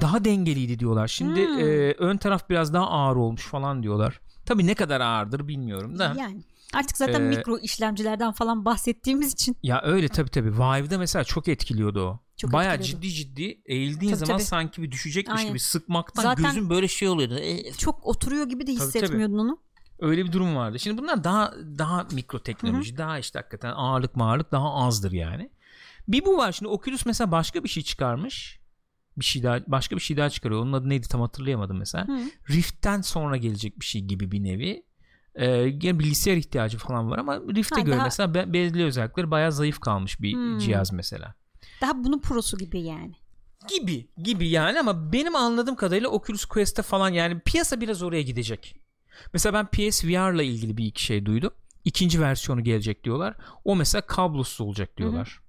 daha dengeliydi diyorlar. Şimdi Hmm. e, ön taraf biraz daha ağır olmuş falan diyorlar. Tabii ne kadar ağırdır bilmiyorum da. Yani artık zaten Ee, mikro işlemcilerden falan bahsettiğimiz için Ya öyle tabii tabii. Vive'da mesela çok etkiliyordu o. Çok Bayağı etkiliyordu. ciddi ciddi eğildiğin Tabii, zaman tabii. sanki bir düşecekmiş Aynen. gibi sıkmaktan Zaten- gözün böyle şey oluyordu. E, çok oturuyor gibi de Tabii, tabii. hissetmiyordun onu. Öyle bir durum vardı. Şimdi bunlar daha daha mikro teknoloji, daha işte hakikaten ağırlık mağırlık daha azdır yani. Bir bu var. Şimdi Oculus mesela başka bir şey çıkarmış. Bir şey daha başka bir şey daha çıkarıyor. Onun adı neydi tam hatırlayamadım mesela. Hı. Rift'ten sonra gelecek bir şey gibi bir nevi. Ee, gene bilgisayar ihtiyacı falan var ama Rift'e Ha, göre daha- mesela be- özellikleri bayağı zayıf kalmış bir Hmm. cihaz mesela. Daha bunun prosu gibi yani. Gibi gibi yani ama benim anladığım kadarıyla Oculus Quest'te falan yani piyasa biraz oraya gidecek. Mesela ben PSVR ile ilgili bir iki şey duydum. İkinci versiyonu gelecek diyorlar. O mesela kablosuz olacak diyorlar.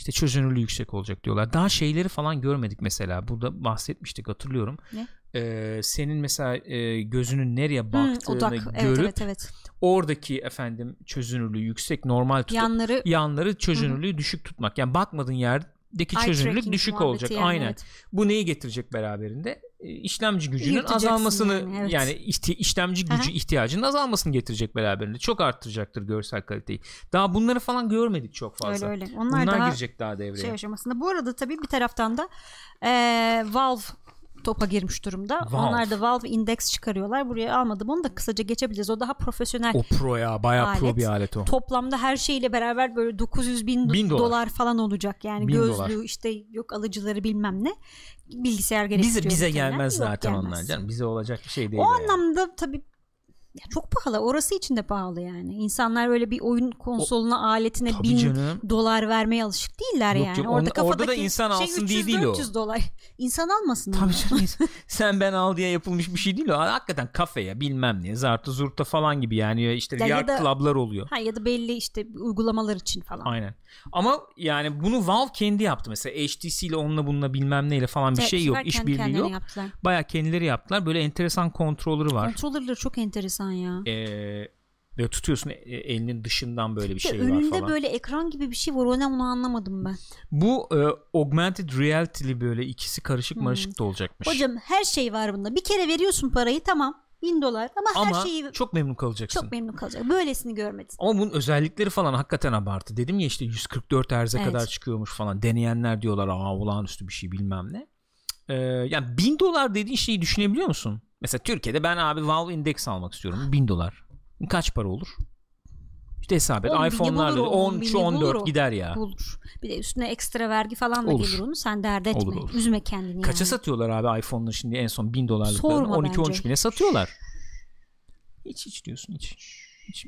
İşte çözünürlüğü yüksek olacak diyorlar. Daha şeyleri falan görmedik mesela. Burada bahsetmiştik hatırlıyorum. Ne? Ee, senin mesela e, gözünün nereye Hı, baktığını odak. Evet, görüp evet evet. oradaki efendim çözünürlüğü yüksek normal tutup Yanları yanları çözünürlüğü düşük tutmak. Yani bakmadığın yerdeki eye çözünürlük düşük olacak. yani, Aynen. evet. Bu neyi getirecek beraberinde? E, İşlemci gücünün azalmasını yani, evet. yani işlemci Aha. gücü ihtiyacının azalmasını getirecek beraberinde. Çok arttıracaktır görsel kaliteyi. Daha bunları falan görmedik çok fazla. öyle öyle. Onlar, Bunlar daha girecek daha devreye. şey aşamasında. Bu arada tabii bir taraftan da eee, Valve topa girmiş durumda. Valve. Onlar da Valve Index çıkarıyorlar. Buraya almadım onu da kısaca geçebiliriz. O daha profesyonel. O pro ya bayağı pro Alet. bir alet o. Toplamda her şeyle beraber böyle 900 bin, Bin dolar. dolar. falan olacak. Yani Bin gözlüğü dolar. işte yok alıcıları bilmem ne. Bilgisayar Bize gerektiriyor. bize muhtemelen. gelmez Yok, zaten gelmez. onlar canım. Bize olacak bir şey değil. O o yani. anlamda tabii ya çok pahalı. Orası için de pahalı yani. İnsanlar öyle bir oyun konsoluna, aletine Tabii bin canım. dolar vermeye alışık değiller Yok yani. canım, Orada on- orada da insan şey alsın diye değil o. 300-400 dolar. İnsan almasın Tabii canım sen ben al diye yapılmış bir şey değil o. Hakikaten kafeye bilmem ne zartı zurta falan gibi yani işte Ya- VR ya da- club'lar oluyor. Ha ya da belli işte uygulamalar için falan. Aynen. Ama yani bunu Valve kendi yaptı mesela HTC ile onunla bununla bilmem neyle falan bir Evet, şey yok. işbirliği yok. Yaptılar. Baya kendileri yaptılar. Böyle enteresan kontrolleri var. Kontrollerleri çok enteresan ya. Ee, böyle tutuyorsun e- elinin dışından böyle bir İşte şey var önünde falan. böyle ekran gibi bir şey var. O ne onu anlamadım ben. Bu e, augmented reality'li böyle ikisi karışık Hmm. marışık da olacakmış. Hocam her şey var bunda. Bir kere veriyorsun parayı tamam. Bin dolar ama, Ama her şeyi çok memnun kalacaksın. çok memnun kalacak. Böylesini görmedin. Ama bunun özellikleri falan hakikaten abartı. Dedim ya işte 144 Hz'e Evet. kadar çıkıyormuş falan. Deneyenler diyorlar aa olağanüstü bir şey bilmem ne. Ee, yani 1000 dolar dediğin şeyi düşünebiliyor musun? Mesela Türkiye'de ben abi Valve Index almak istiyorum. 1000 dolar. Kaç para olur? İşte hesap et. 10 bini iPhone'lar bulur o, 10 10 şu bini bulur 14 o. gider ya. Bulur. Bir de üstüne ekstra vergi falan da Olur. gelir onu. Sen dert etme. Olur, olur. Üzme kendini Kaça yani. satıyorlar abi iPhone'ları şimdi en son 1000 dolarlıklarını Sorma 12 13 bence. bine satıyorlar. Hiç hiç diyorsun hiç. hiç.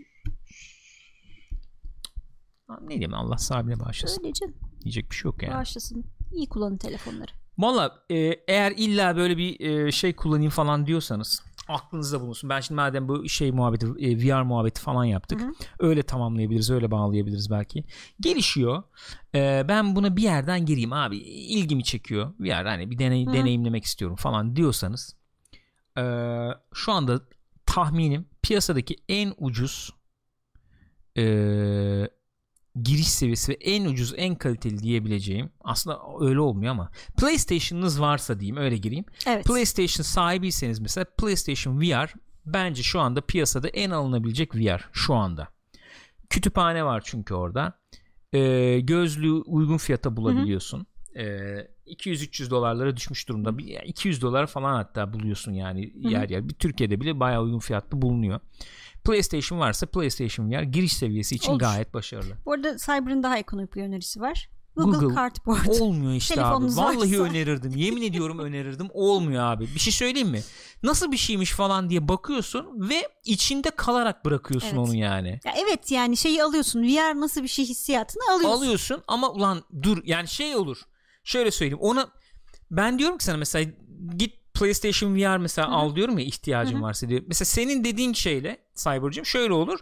Ne diyeyim Allah sahibine bağışlasın. Öyle canım. Diyecek bir şey yok yani. Bağışlasın. İyi kullanın telefonları. Valla e, eğer illa böyle bir e, şey kullanayım falan diyorsanız aklınızda bulunsun. Ben şimdi madem bu şey muhabbeti e, VR muhabbeti falan yaptık. Hı hı. Öyle tamamlayabiliriz, öyle bağlayabiliriz belki. Gelişiyor. E, ben buna bir yerden gireyim abi. ilgimi çekiyor. VR hani bir deney, Hı. deneyimlemek istiyorum falan diyorsanız e, şu anda tahminim piyasadaki en ucuz e, giriş seviyesi ve en ucuz en kaliteli diyebileceğim aslında öyle olmuyor ama PlayStation'ınız varsa diyeyim öyle gireyim. Evet. PlayStation sahibiyseniz mesela PlayStation VR bence şu anda piyasada en alınabilecek VR şu anda. Kütüphane var çünkü orada. Ee, gözlüğü uygun fiyata bulabiliyorsun. Ee, 200-300 dolarlara düşmüş durumda. Bir- yani 200 dolar falan hatta buluyorsun yani hı. yer yer. Bir Türkiye'de bile bayağı uygun fiyatlı bulunuyor. PlayStation varsa PlayStation VR giriş seviyesi için Olur. gayet başarılı. Bu arada Cyber'ın daha ekonomik bir önerisi var. Google, Google. Cardboard. Olmuyor işte abi. Vallahi varsa. önerirdim. Yemin ediyorum önerirdim. Olmuyor abi. Bir şey söyleyeyim mi? Nasıl bir şeymiş falan diye bakıyorsun ve içinde kalarak bırakıyorsun Evet. onu yani. Ya evet yani şeyi alıyorsun. VR nasıl bir şey hissiyatını alıyorsun. Alıyorsun ama ulan dur yani şey olur. Şöyle söyleyeyim. Ona ben diyorum ki sana mesela git PlayStation VR mesela Hı hı. al diyorum ya ihtiyacın Hı hı. varsa diye. Mesela senin dediğin şeyle Cyber'cığım şöyle olur.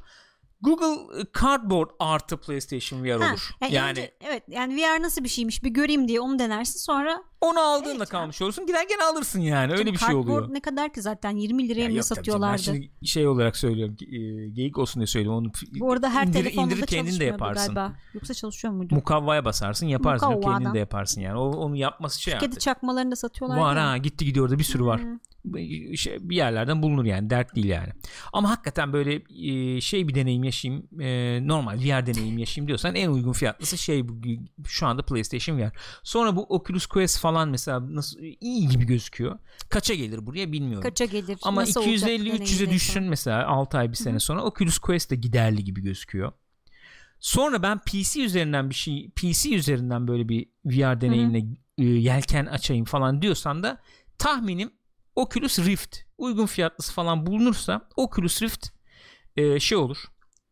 Google Cardboard artı PlayStation VR Ha, olur. yani, yani önce- evet yani VR nasıl bir şeymiş bir göreyim diye onu denersin sonra onu aldığında Evet kalmış olursun. Gider gene alırsın yani. Öyle bir şey Cardboard oluyor. ne kadar ki zaten 20 liraya Ya mı satıyorlardı. Ben şimdi şey olarak söylüyorum. E, geyik olsun diye söylüyorum. Onu Bu arada her indir, telefonda indirir da kendin de yaparsın. galiba. Yoksa çalışıyor muydu? Mukavvaya basarsın yaparsın. Yok, kendin Mukavvadan. de yaparsın yani. O, onu yapması şey Kedi artık. çakmalarını da satıyorlar. Var ha gitti gidiyor da bir sürü var. Hmm. Şey, bir yerlerden bulunur yani dert değil yani. Ama hakikaten böyle e, şey bir deneyim yaşayayım e, normal VR deneyim yaşayayım diyorsan en uygun fiyatlısı şey bu, şu anda PlayStation VR. Sonra bu Oculus Quest falan mesela nasıl iyi gibi gözüküyor. Kaça gelir buraya bilmiyorum. Kaça gelir? Ama nasıl olacak 250-300'e deneyimdeyse. düşsün mesela 6 ay bir sene sonra Oculus Quest de giderli gibi gözüküyor. Sonra ben PC üzerinden bir şey PC üzerinden böyle bir VR deneyimine e, yelken açayım falan diyorsan da tahminim Oculus Rift uygun fiyatlısı falan bulunursa Oculus Rift e, şey olur.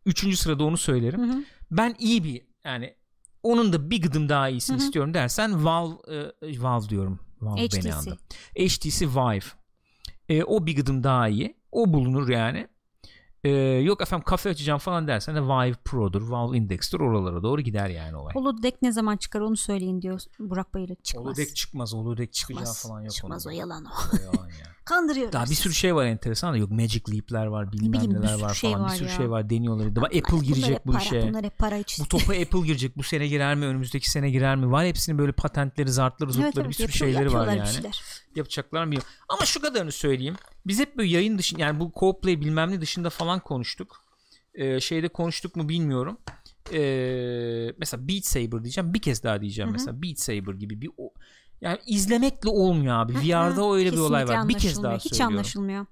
Üçüncü sırada onu söylerim. Hı hı. Ben iyi bir yani onun da bir gıdım daha iyisini Hı hı. istiyorum dersen Valve e, Valve diyorum. Valve beni HTC. andı. HTC Vive. E, o bir gıdım daha iyi. O bulunur yani. E, yok efendim kafe açacağım falan dersen de Vive Pro'dur, Valve Index'tir oralara doğru gider yani olay. Holodeck ne zaman çıkar onu söyleyin diyor Burak Bayır'a çıkmaz. Holodeck çıkmaz, holodeck çıkacağı Çıkmaz. falan yok. Çıkmaz o yalan o. O yalan ya. Kandırıyorlar. Daha bir sürü şey var enteresan da yok Magic Leap'ler var bilmem bileyim, neler var şey falan var bir sürü ya. şey var deniyorlar. Daha Apple Bunlar girecek hep bu para, işe. Bunlar hep para için. Bu topa Apple girecek. Bu sene girer mi? Önümüzdeki sene girer mi? Var hepsinin böyle patentleri, zartları, zurtları Evet, evet, bir sürü yapıyor- şeyleri var yani. şeyler. Yapacaklar mı bilmiyorum. Ama şu kadarını söyleyeyim. Biz hep böyle yayın dışında yani bu co-play bilmem ne dışında falan konuştuk. Ee, şeyde konuştuk mu bilmiyorum. Ee, mesela Beat Saber diyeceğim. Bir kez daha diyeceğim Hı hı. mesela Beat Saber gibi bir o yani izlemekle olmuyor abi. VR'da öyle bir olay Kesinlikle var. Bir kez daha Hiç söylüyorum. anlaşılmıyor.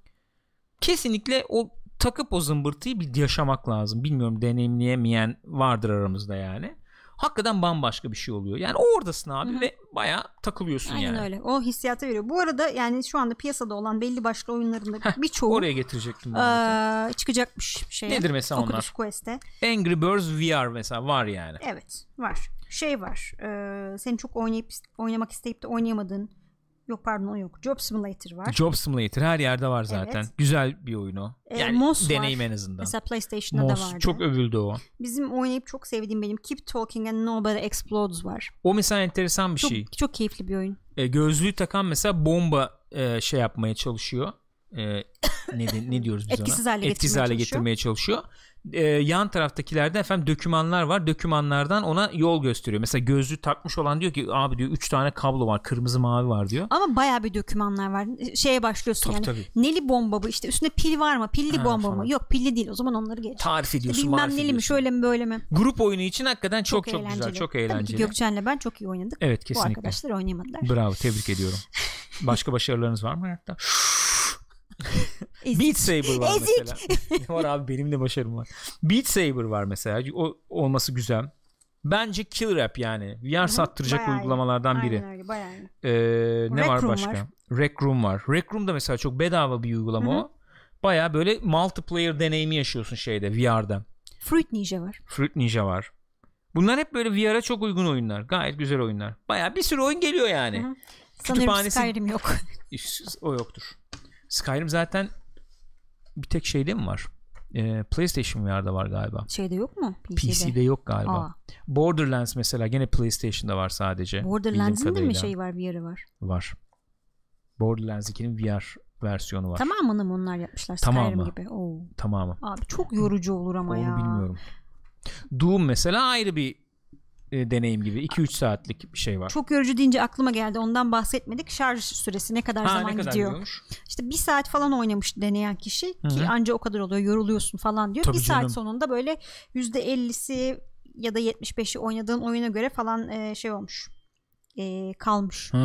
Kesinlikle o takıp o zımbırtıyı bir yaşamak lazım. Bilmiyorum deneyimleyemeyen vardır aramızda yani. Hakikaten bambaşka bir şey oluyor. Yani oradasın abi Hı hı. ve bayağı takılıyorsun Aynen yani. öyle. O hissiyatı veriyor. Bu arada yani şu anda piyasada olan belli başlı oyunların da birçoğu Oraya getirecektim. muhabbeti. eee, çıkacakmış şeye. Nedir mesela Oculus onlar? Quest'e. Angry Birds VR mesela var yani. Evet var. Şey var. eee senin çok oynayıp oynamak isteyip de oynayamadığın yok pardon o yok. Job Simulator var. Job Simulator her yerde var zaten. Evet. Güzel bir oyun o. Ee, Yani Moss deneyim var. en azından. Mesela PlayStation'da da Moss vardı. çok övüldü o. Bizim oynayıp çok sevdiğim benim Keep Talking and Nobody Explodes var. O mesela enteresan bir Çok, şey. çok keyifli bir oyun. E, gözlüğü takan mesela bomba e, şey yapmaya çalışıyor. E, ne, de- ne diyoruz biz Etkisiz ona? hale Etkisiz hale getirmeye çalışıyor. E, yan taraftakilerde efendim dokümanlar var. Dokümanlardan ona yol gösteriyor. Mesela gözlüğü takmış olan diyor ki abi diyor 3 tane kablo var. Kırmızı mavi var diyor. Ama bayağı bir dokümanlar var. Şeye başlıyorsun Tabii, yani. tabii. Neli bomba bu işte üstünde pil var mı? Pilli Ha, bomba falan. mı? Yok pilli değil. O zaman onları geç. Tarif ediyorsun. Bilmem marif neli mi şöyle mi böyle mi? Grup oyunu için hakikaten çok çok, güzel. eğlenceli. Çok Tabii ki eğlenceli. Gökçen'le ben çok iyi oynadık. Evet Bu kesinlikle. arkadaşlar oynayamadılar. Bravo tebrik ediyorum. Başka başarılarınız var mı hayatta? Beat Saber var mesela. var abi benim de başarım var. Beat Saber var mesela. O olması güzel. Bence Kill Rap yani. VR sattıracak Bayağı iyi. uygulamalardan biri. Aynen öyle bayağı iyi. Ee, ne Rec var Room başka? var. Rec Room var. Rec Room da mesela çok bedava bir uygulama Hı hı. o. Baya böyle multiplayer deneyimi yaşıyorsun şeyde VR'da. Fruit Ninja var. Fruit Ninja var. Bunlar hep böyle VR'a çok uygun oyunlar. Gayet güzel oyunlar. Baya bir sürü oyun geliyor yani. Hı hı. Sanırım Kütüphanesi- Skyrim yok. o yoktur. Skyrim zaten bir tek şeyde mi var? Ee, PlayStation VR'da var galiba. Şeyde yok mu? PC'de. PC'de yok galiba. Aa, Borderlands mesela gene PlayStation'da var sadece. Borderlands'in de bildiğim mi kadarıyla. şey var VR'ı var? var? Borderlands 2'nin VR versiyonu var. Tamamını mı onlar yapmışlar Skyrim Tamamı. gibi? Oo. Tamamı. Abi çok yorucu olur ama Onu ya. bilmiyorum. Doom mesela ayrı bir e, deneyim gibi. 2-3 saatlik bir şey var. Çok yorucu deyince aklıma geldi. Ondan bahsetmedik. Şarj süresi ne kadar ha, zaman ne kadar gidiyor? gidiyormuş? İşte bir saat falan oynamış deneyen kişi Hı ki hı. anca o kadar oluyor yoruluyorsun falan diyor. Tabii bir saat canım. sonunda böyle yüzde ellisi ya da 75'i oynadığın oyuna göre falan e, şey olmuş. E, kalmış. Ha.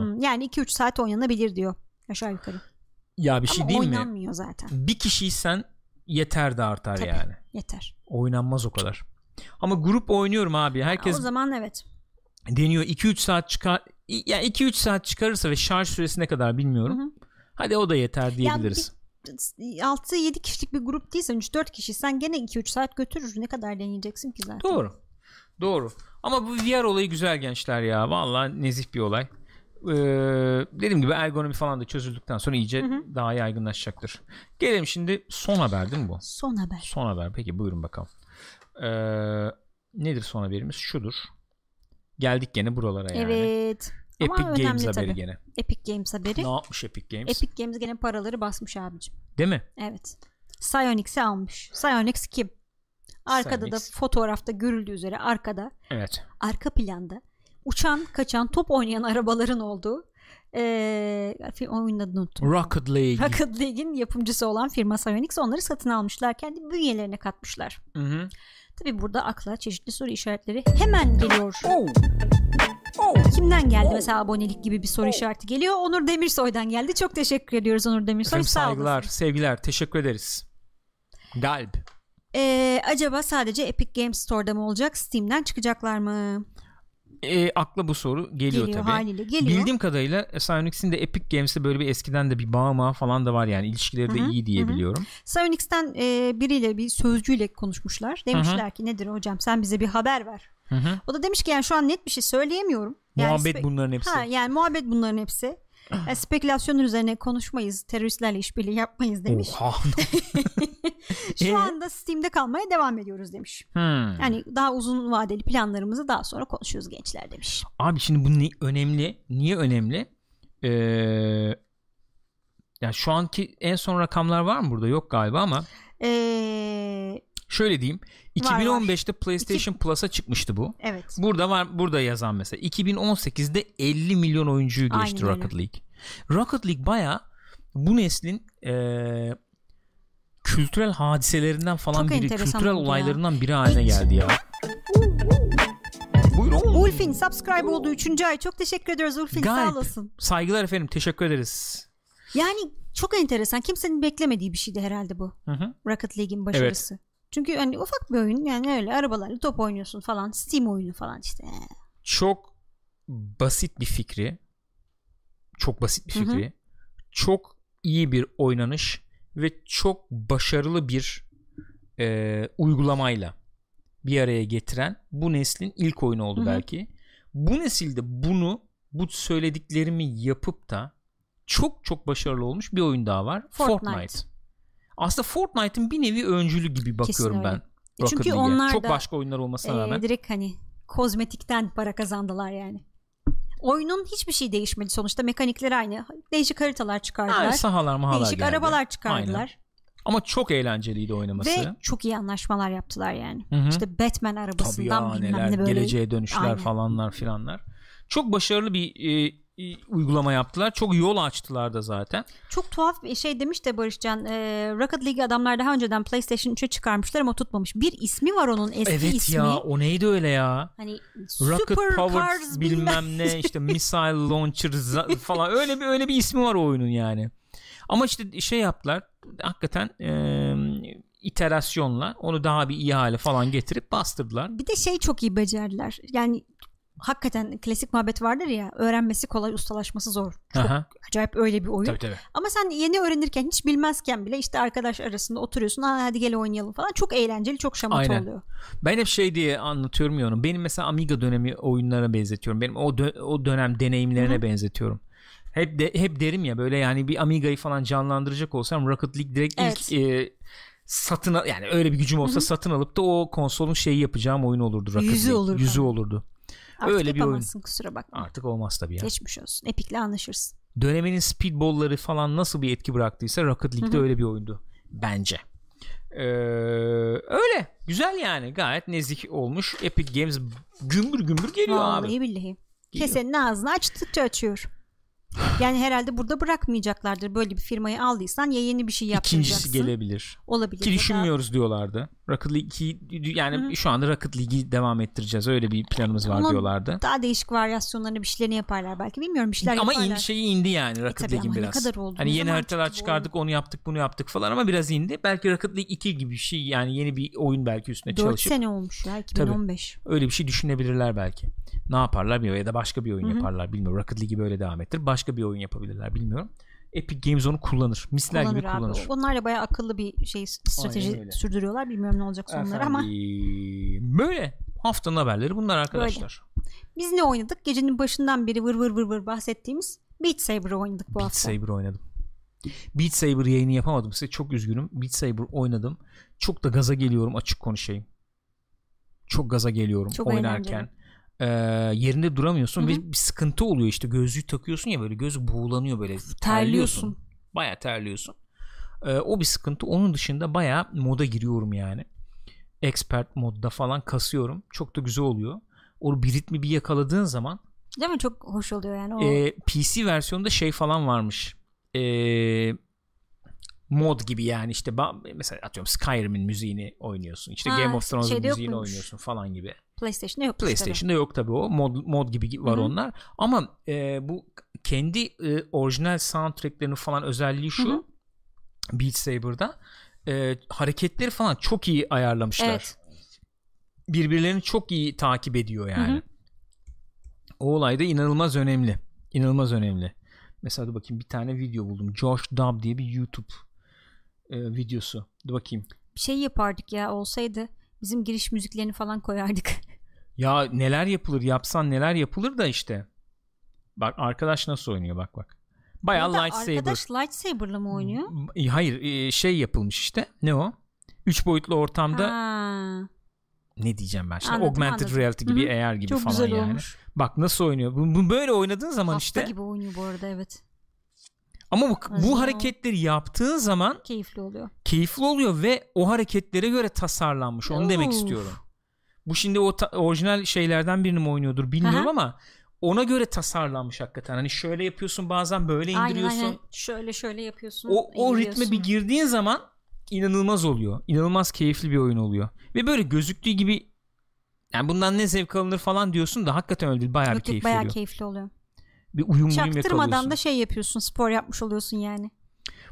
Hı, Yani 2-3 saat oynanabilir diyor aşağı yukarı. Ya bir şey Ama değil mi? oynanmıyor zaten. Bir kişiysen yeter de artar Tabii. yani. Yeter. Oynanmaz o kadar. Ama grup oynuyorum abi. Herkes O zaman evet. deniyor 2-3 saat çıkar ya 2-3 saat çıkarırsa ve şarj süresi ne kadar bilmiyorum. Hı hı. Hadi o da yeter diyebiliriz. 6-7 kişilik bir grup değilsen 3-4 kişiysen gene 2-3 saat götürür. Ne kadar deneyeceksin ki zaten. Doğru. Doğru. Ama bu VR olayı güzel gençler ya. Vallahi nezih bir olay. Ee, dediğim gibi ergonomi falan da çözüldükten sonra iyice Hı hı. daha yaygınlaşacaktır. Gelelim şimdi son haber değil mi bu? Son haber. Son haber. Peki buyurun bakalım. Ee, nedir son haberimiz? Şudur. Geldik gene buralara yani. Evet. Ama Epic Games önemli haberi tabii. gene. Epic Games haberi. Ne yapmış Epic Games? Epic Games gene paraları basmış abicim. Değil mi? Evet. Psyonix'i almış. Psyonix kim? Arkada da Psyonix. fotoğrafta görüldüğü üzere arkada Evet. arka planda uçan kaçan top oynayan arabaların olduğu fi- oyunun adını unuttum. Rocket League. Rocket League'in yapımcısı olan firma Psyonix onları satın almışlar. Kendi bünyelerine katmışlar. Hı hı. Tabi burada akla çeşitli soru işaretleri hemen geliyor. Oh. Kimden geldi mesela abonelik gibi bir soru işareti geliyor. Onur Demirsoy'dan geldi. Çok teşekkür ediyoruz Onur Demirsoy. Efendim Sağ saygılar, olasın. sevgiler. Teşekkür ederiz. Galp. Ee, acaba sadece Epic Games Store'da mı olacak? Steam'den çıkacaklar mı? E, akla bu soru geliyor, Geliyor tabii. haliyle geliyor. Bildiğim kadarıyla Psyonix'in de Epic Games'te böyle bir eskiden de bir bağ mağı falan da var yani ilişkileri de Hı hı, iyi diye biliyorum. Psyonix'ten e, biriyle bir sözcüyle konuşmuşlar. Demişler ki nedir hocam sen bize bir haber ver. Hı hı. O da demiş ki yani şu an net bir şey söyleyemiyorum. Yani Muhabbet bunların hepsi. Ha, yani muhabbet bunların hepsi. Yani spekülasyonun üzerine konuşmayız, teröristlerle işbirliği yapmayız demiş. Oha. Şu Ee? anda Steam'de kalmaya devam ediyoruz demiş. Hmm. Yani daha uzun vadeli planlarımızı daha sonra konuşuruz gençler demiş. Abi şimdi bu ne, önemli. Niye önemli? Ee, ya şu anki en son rakamlar var mı burada? Yok galiba ama Ee, şöyle diyeyim. Var, var. 2015'te PlayStation Plus'a çıkmıştı bu. evet. Burada var burada yazan mesela 2018'de 50 milyon oyuncuyu geçti Aynen öyle. Rocket League. Rocket League baya bu neslin eee, kültürel hadiselerinden falan Çok biri, kültürel oldu ya. olaylarından biri haline geldi ya. Buyurun. Ulfin subscribe oldu 3. ay. Çok teşekkür ediyoruz Ulfin sağ olasın. Saygılar efendim. Teşekkür ederiz. Yani çok enteresan. Kimsenin beklemediği bir şeydi herhalde bu. Hı hı. Rocket League'in başarısı. Çünkü hani ufak bir oyun yani öyle arabalarla top oynuyorsun falan. Steam oyunu falan işte. Çok basit bir fikri. Çok basit bir fikri. Çok iyi bir oynanış ve çok başarılı bir e, uygulamayla bir araya getiren bu neslin ilk oyunu oldu Hı hı. belki. Bu nesilde bunu bu söylediklerimi yapıp da çok çok başarılı olmuş bir oyun daha var. Fortnite. Fortnite. Aslında Fortnite'ın bir nevi öncülü gibi bakıyorum ben. E Rocket çünkü onlar çok da, başka oyunlar olmasına Ee, rağmen. direkt hani kozmetikten para kazandılar yani. Oyunun hiçbir şey değişmedi sonuçta. Mekanikleri aynı. Değişik haritalar çıkardılar. Ha, sahalar mahalar Değişik geldi. arabalar çıkardılar. Aynen. Ama çok eğlenceliydi oynaması. Ve çok iyi anlaşmalar yaptılar yani. Hı hı. İşte Batman Tabii arabasından ya bilmem neler ne böyle. geleceğe dönüşler Aynen. falanlar filanlar. Çok başarılı bir e, e, uygulama yaptılar. Çok yol açtılar da zaten. Çok tuhaf bir şey demiş de Barışcan. E, Rocket League adamlar daha önceden PlayStation 3'e çıkarmışlar ama tutmamış. Bir ismi var onun eski evet ismi. ya o neydi öyle ya? Hani Rocket Super Powered Cars bilmem. bilmem ne işte Missile Launcher falan öyle bir öyle bir ismi var o oyunun yani. Ama işte şey yaptılar hakikaten e, iterasyonla onu daha bir iyi hale falan getirip bastırdılar. Bir de şey çok iyi becerdiler. Yani hakikaten klasik muhabbet vardır ya öğrenmesi kolay ustalaşması zor. Çok Aha. acayip öyle bir oyun. Tabii tabii. Ama sen yeni öğrenirken hiç bilmezken bile işte arkadaş arasında oturuyorsun. Ha, hadi gel oynayalım falan. Çok eğlenceli, çok şamata Aynen. oluyor. Ben hep şey diye anlatıyorum ya onu. Benim mesela Amiga dönemi oyunlara benzetiyorum. Benim o dö- o dönem deneyimlerine Hı hı. benzetiyorum. Hep de, hep derim ya böyle yani bir Amiga'yı falan canlandıracak olsam Rocket League direkt Evet. ilk e, satın al- yani öyle bir gücüm olsa Hı hı. satın alıp da o konsolun şeyi yapacağım oyun olurdu Rocket Yüzü League. olur Yüzü olurdu. Artık Öyle bir oyun. kusura bakma. Artık olmaz tabii ya. Geçmiş olsun. Epic'le anlaşırsın. Döneminin speedball'ları falan nasıl bir etki bıraktıysa Rocket League'de Hı hı. öyle bir oyundu bence. Ee, öyle güzel yani gayet nezih olmuş Epic Games gümbür gümbür geliyor Vallahi abi billahi. Geliyor. Kesenin ağzını açtıkça açıyor. Yani herhalde burada bırakmayacaklardır. Böyle bir firmayı aldıysan ya yeni bir şey yaptıracaksın. İkincisi gelebilir. Olabilir. Ki ya da- düşünmüyoruz diyorlardı. Rocket League 2 yani Hı hı. şu anda Rocket League'i devam ettireceğiz. Öyle bir planımız var Ama diyorlardı. Daha değişik varyasyonlarını bir şeylerini yaparlar belki. Bilmiyorum bir şeyler Ama yaparlar. in, şeyi indi yani Rocket tabii League'in ama ne biraz. kadar oldu, hani yeni haritalar çıkardık, onu yaptık, bunu yaptık falan ama biraz indi. Belki Rocket League 2 gibi bir şey yani yeni bir oyun belki üstüne 4 çalışıp sene olmuş ya 2015. öyle bir şey düşünebilirler belki. Ne yaparlar bilmiyorum ya da başka bir oyun Hı hı. yaparlar bilmiyorum. Rocket League'i böyle devam ettir. Başka bir oyun yapabilirler bilmiyorum. Epic Games onu kullanır. Misler Kullanır gibi abi. kullanır. Onlar da bayağı akıllı bir şey strateji sürdürüyorlar. Bilmiyorum ne olacak sonları ama böyle haftanın haberleri bunlar arkadaşlar. biz ne oynadık? Gecenin başından beri vır vır vır vır bahsettiğimiz Beat Saber oynadık bu Beat hafta. Saber oynadım. Beat Saber yayını yapamadım size çok üzgünüm. Beat Saber oynadım. Çok da gaza geliyorum açık konuşayım. Çok gaza geliyorum Çok oynarken. Ee, yerinde duramıyorsun Hı hı. ve bir sıkıntı oluyor işte gözlüğü takıyorsun ya böyle göz buğulanıyor böyle terliyorsun. Baya terliyorsun. Ee, o bir sıkıntı. Onun dışında baya moda giriyorum yani. Expert modda falan kasıyorum. Çok da güzel oluyor. O bir ritmi bir yakaladığın zaman Değil mi? Çok hoş oluyor yani. O e, PC versiyonunda şey falan varmış. E, mod gibi yani işte mesela atıyorum Skyrim'in müziğini oynuyorsun. İşte Ha, Game of Thrones'un müziğini muymuş? oynuyorsun falan gibi. PlayStation'da yok. PlayStation'da yok tabii o mod mod gibi var Hı hı. onlar. Ama e, bu kendi e, orijinal soundtrack'lerinin falan özelliği şu. Hı hı. Beat Saber'da e, hareketleri falan çok iyi ayarlamışlar. Evet. Birbirlerini çok iyi takip ediyor yani. Hı hı. O olay da inanılmaz önemli. İnanılmaz önemli. Mesela dur bakayım bir tane video buldum. Josh Dub diye bir YouTube e, videosu. Dur bakayım. Bir şey yapardık ya olsaydı bizim giriş müziklerini falan koyardık. Ya neler yapılır yapsan neler yapılır da işte. Bak arkadaş nasıl oynuyor bak bak. Bayağı Burada lightsaber. Arkadaş lightsaber'la mı oynuyor? Hayır e, şey yapılmış işte. Ne o? Üç boyutlu ortamda Ha, ne diyeceğim ben şimdi Anladım, augmented anladım. reality gibi Hı hı. AR gibi çok falan güzel yani. olmuş. Bak nasıl oynuyor. Bu, böyle oynadığın zaman Hasta işte gibi oynuyor bu arada evet. ama bu, Aslında bu hareketleri yaptığın zaman Keyifli oluyor. keyifli oluyor ve o hareketlere göre tasarlanmış. Onu demek Uf. istiyorum. Bu şimdi o orijinal şeylerden birini mi oynuyordur bilmiyorum Aha. ama ona göre tasarlanmış hakikaten. Hani şöyle yapıyorsun bazen böyle Aynen indiriyorsun. aynen. Şöyle şöyle yapıyorsun. O, o ritme bir girdiğin zaman inanılmaz oluyor. İnanılmaz keyifli bir oyun oluyor. Ve böyle gözüktüğü gibi yani bundan ne zevk alınır falan diyorsun da hakikaten öyle değil. Bayağı bir Yok, yok, keyif bayağı veriyor. keyifli oluyor. Bir uyum uyum yakalıyorsun. da şey yapıyorsun. Spor yapmış oluyorsun yani.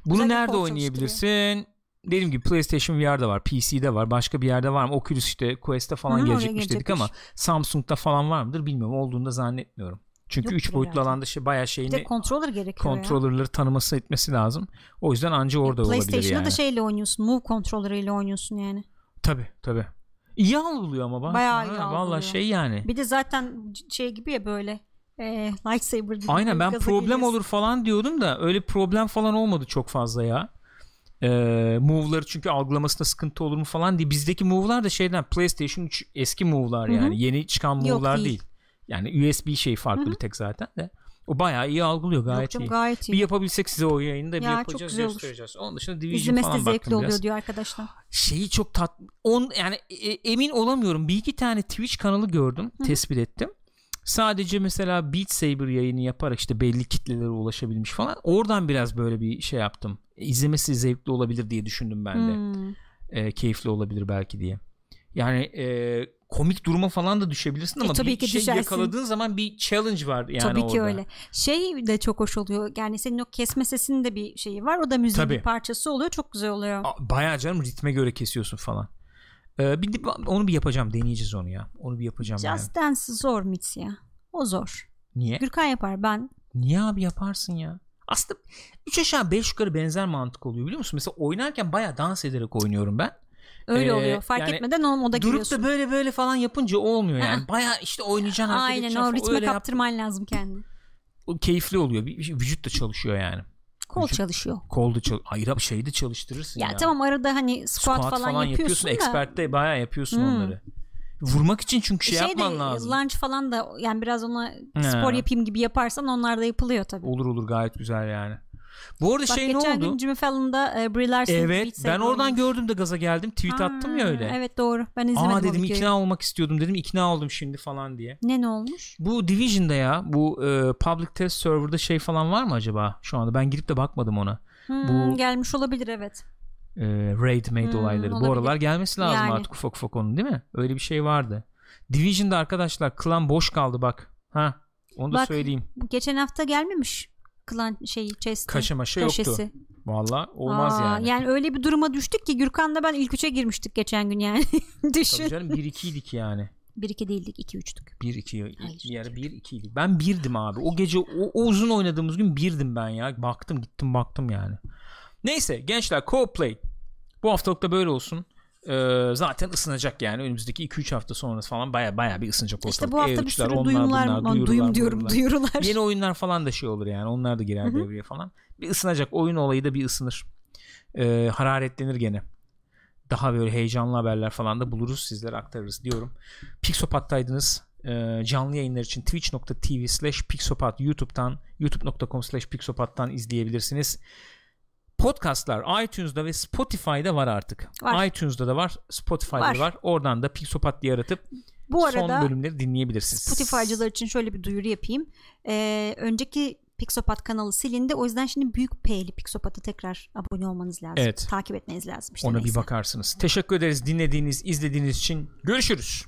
Bunu Özellikle nerede oynayabilirsin? Dediğim gibi PlayStation VR'da var, PC'de var, başka bir yerde var mı? Oculus işte Quest'te falan Hı gelecekmiş dedik ama Samsung'da falan var mıdır bilmiyorum. Olduğunu da zannetmiyorum. Çünkü Yoktur 3 boyutlu alanda şey bayağı Bir de şeyini controller gerekiyor ya. kontrolörleri tanıması etmesi lazım. O yüzden anca orada olabilir PlayStation'da yani. da şeyle oynuyorsun. Move controller ile oynuyorsun yani. Tabii tabii. İyi algılıyor ama bak. Bayağı iyi algılıyor. Vallahi şey yani. Bir de zaten şey gibi ya böyle e, lightsaber gibi. Aynen ben problem geliyorsun. olur falan diyordum da öyle problem falan olmadı çok fazla ya. Ee, move'ları çünkü algılamasında sıkıntı olur mu falan diye. Bizdeki move'lar da şeyden PlayStation 3 eski move'lar yani. Yeni çıkan Yok, move'lar değil. değil. Yani USB şey farklı Hı hı. bir tek zaten de. O bayağı iyi algılıyor Yok gayet canım, iyi. gayet iyi. Bir yapabilsek size o yayında bir Ya, çok yapacağız güzel olur. göstereceğiz. Onun dışında Division İzlemesi falan zevkli baktım oluyor biraz. diyor arkadaşlar. Şeyi çok tat on yani e, emin olamıyorum. Bir iki tane Twitch kanalı gördüm, Hı hı. tespit ettim. Sadece mesela Beat Saber yayını yaparak işte belli kitlelere ulaşabilmiş falan. Oradan biraz böyle bir şey yaptım. İzlemesi zevkli olabilir diye düşündüm ben de. Hmm. E, keyifli olabilir belki diye. Yani e, komik duruma falan da düşebilirsin ama E, tabii bir ki şey düşersin. yakaladığın zaman bir challenge var yani Tabii ki orada. öyle. Şey de çok hoş oluyor. Yani senin o kesme sesinin de bir şeyi var. O da müziğin Tabii. bir parçası oluyor. Çok güzel oluyor. Bayağı canım ritme göre kesiyorsun falan. Ee, bir onu bir yapacağım. Deneyeceğiz onu ya. Onu bir yapacağım yani. Just Dance zor Mitz ya. O zor. Niye? Gürkan yapar ben. Niye abi yaparsın ya? Aslında 3 aşağı 5 yukarı benzer mantık oluyor biliyor musun? Mesela oynarken baya dans ederek oynuyorum ben. Öyle Ee, oluyor. Fark yani etmeden o moda Durup giriyorsun. da böyle böyle falan yapınca olmuyor yani. Baya işte oynayacaksın Aynen o falan. ritme Öyle yap- kaptırman lazım kendini. o keyifli oluyor. Bir, vücut da çalışıyor yani. Kol Vücut- çalışıyor. Kolda çal Hayır abi şeyi de çalıştırırsın Ya, ya. tamam arada hani squat, Squat falan, yapıyorsun, da. Expert'te bayağı yapıyorsun Hmm. onları. Vurmak için çünkü şey, şey yapman de lazım. lunge falan da yani biraz ona He. spor yapayım gibi yaparsan onlar da yapılıyor tabii. Olur olur gayet güzel yani. Bu arada Bak şey ne geçen oldu? gün Jimmy Fallon'da e, Brie Larson Evet ben oradan oynamış. gördüm de gaza geldim. Tweet attım ya Ha, öyle. Evet doğru. Ben izlemedim Aa dedim ikna olmak istiyordum dedim ikna oldum şimdi falan diye. Ne ne olmuş? Bu Division'da ya bu e, public test server'da şey falan var mı acaba şu anda? Ben girip de bakmadım ona. Hmm, Bu- gelmiş olabilir evet. E, raid made Hmm, olayları. Bu olabilir. aralar gelmesi lazım Yani. artık ufak ufak onun değil mi? Öyle bir şey vardı. Division'da arkadaşlar klan boş kaldı bak. Ha onu da Bak, söyleyeyim. Bu geçen hafta gelmemiş klan şeyi chest'i. Kaşe maşe yoktu. Valla olmaz Aa, yani. öyle bir duruma düştük ki Gürkan'la ben ilk üçe girmiştik geçen gün yani. Tabii Düşün. canım 1-2'ydik yani. 1-2 değildik 2-3'tük. 1-2 Hayır. bir ara 1-2'ydik. Ben birdim abi. O gece o, o uzun oynadığımız gün birdim ben ya. Baktım gittim baktım yani. Neyse gençler co-play. Bu haftalık da böyle olsun. Ee, zaten ısınacak yani önümüzdeki 2-3 hafta sonrası falan baya baya bir ısınacak ortalık. İşte bu hafta bir E3'ler, sürü onlar, duyumlar, bunlar, duyurular, duyum diyorum duyurular. duyurular. Yeni oyunlar falan da şey olur yani. Onlar da girer devreye falan. Bir ısınacak. Oyun olayı da bir ısınır. Ee, hararetlenir gene. Daha böyle heyecanlı haberler falan da buluruz. Sizlere aktarırız diyorum. Pixopat'taydınız. Ee, canlı yayınlar için twitch.tv slash pixopat YouTube'dan youtube.com slash pixopat'tan izleyebilirsiniz. Podcastlar iTunes'da ve Spotify'da var artık. Var. iTunes'da da var, Spotify'da Var. da var. Oradan da Pixopat diye aratıp Bu son arada bölümleri dinleyebilirsiniz. Spotify'cılar için şöyle bir duyuru yapayım. Ee, önceki Pixopat kanalı silindi. O yüzden şimdi büyük P'li Pixopat'a tekrar abone olmanız lazım. Evet. Takip etmeniz lazım. işte Ona neyse. bir bakarsınız. Teşekkür ederiz dinlediğiniz, izlediğiniz için. Görüşürüz.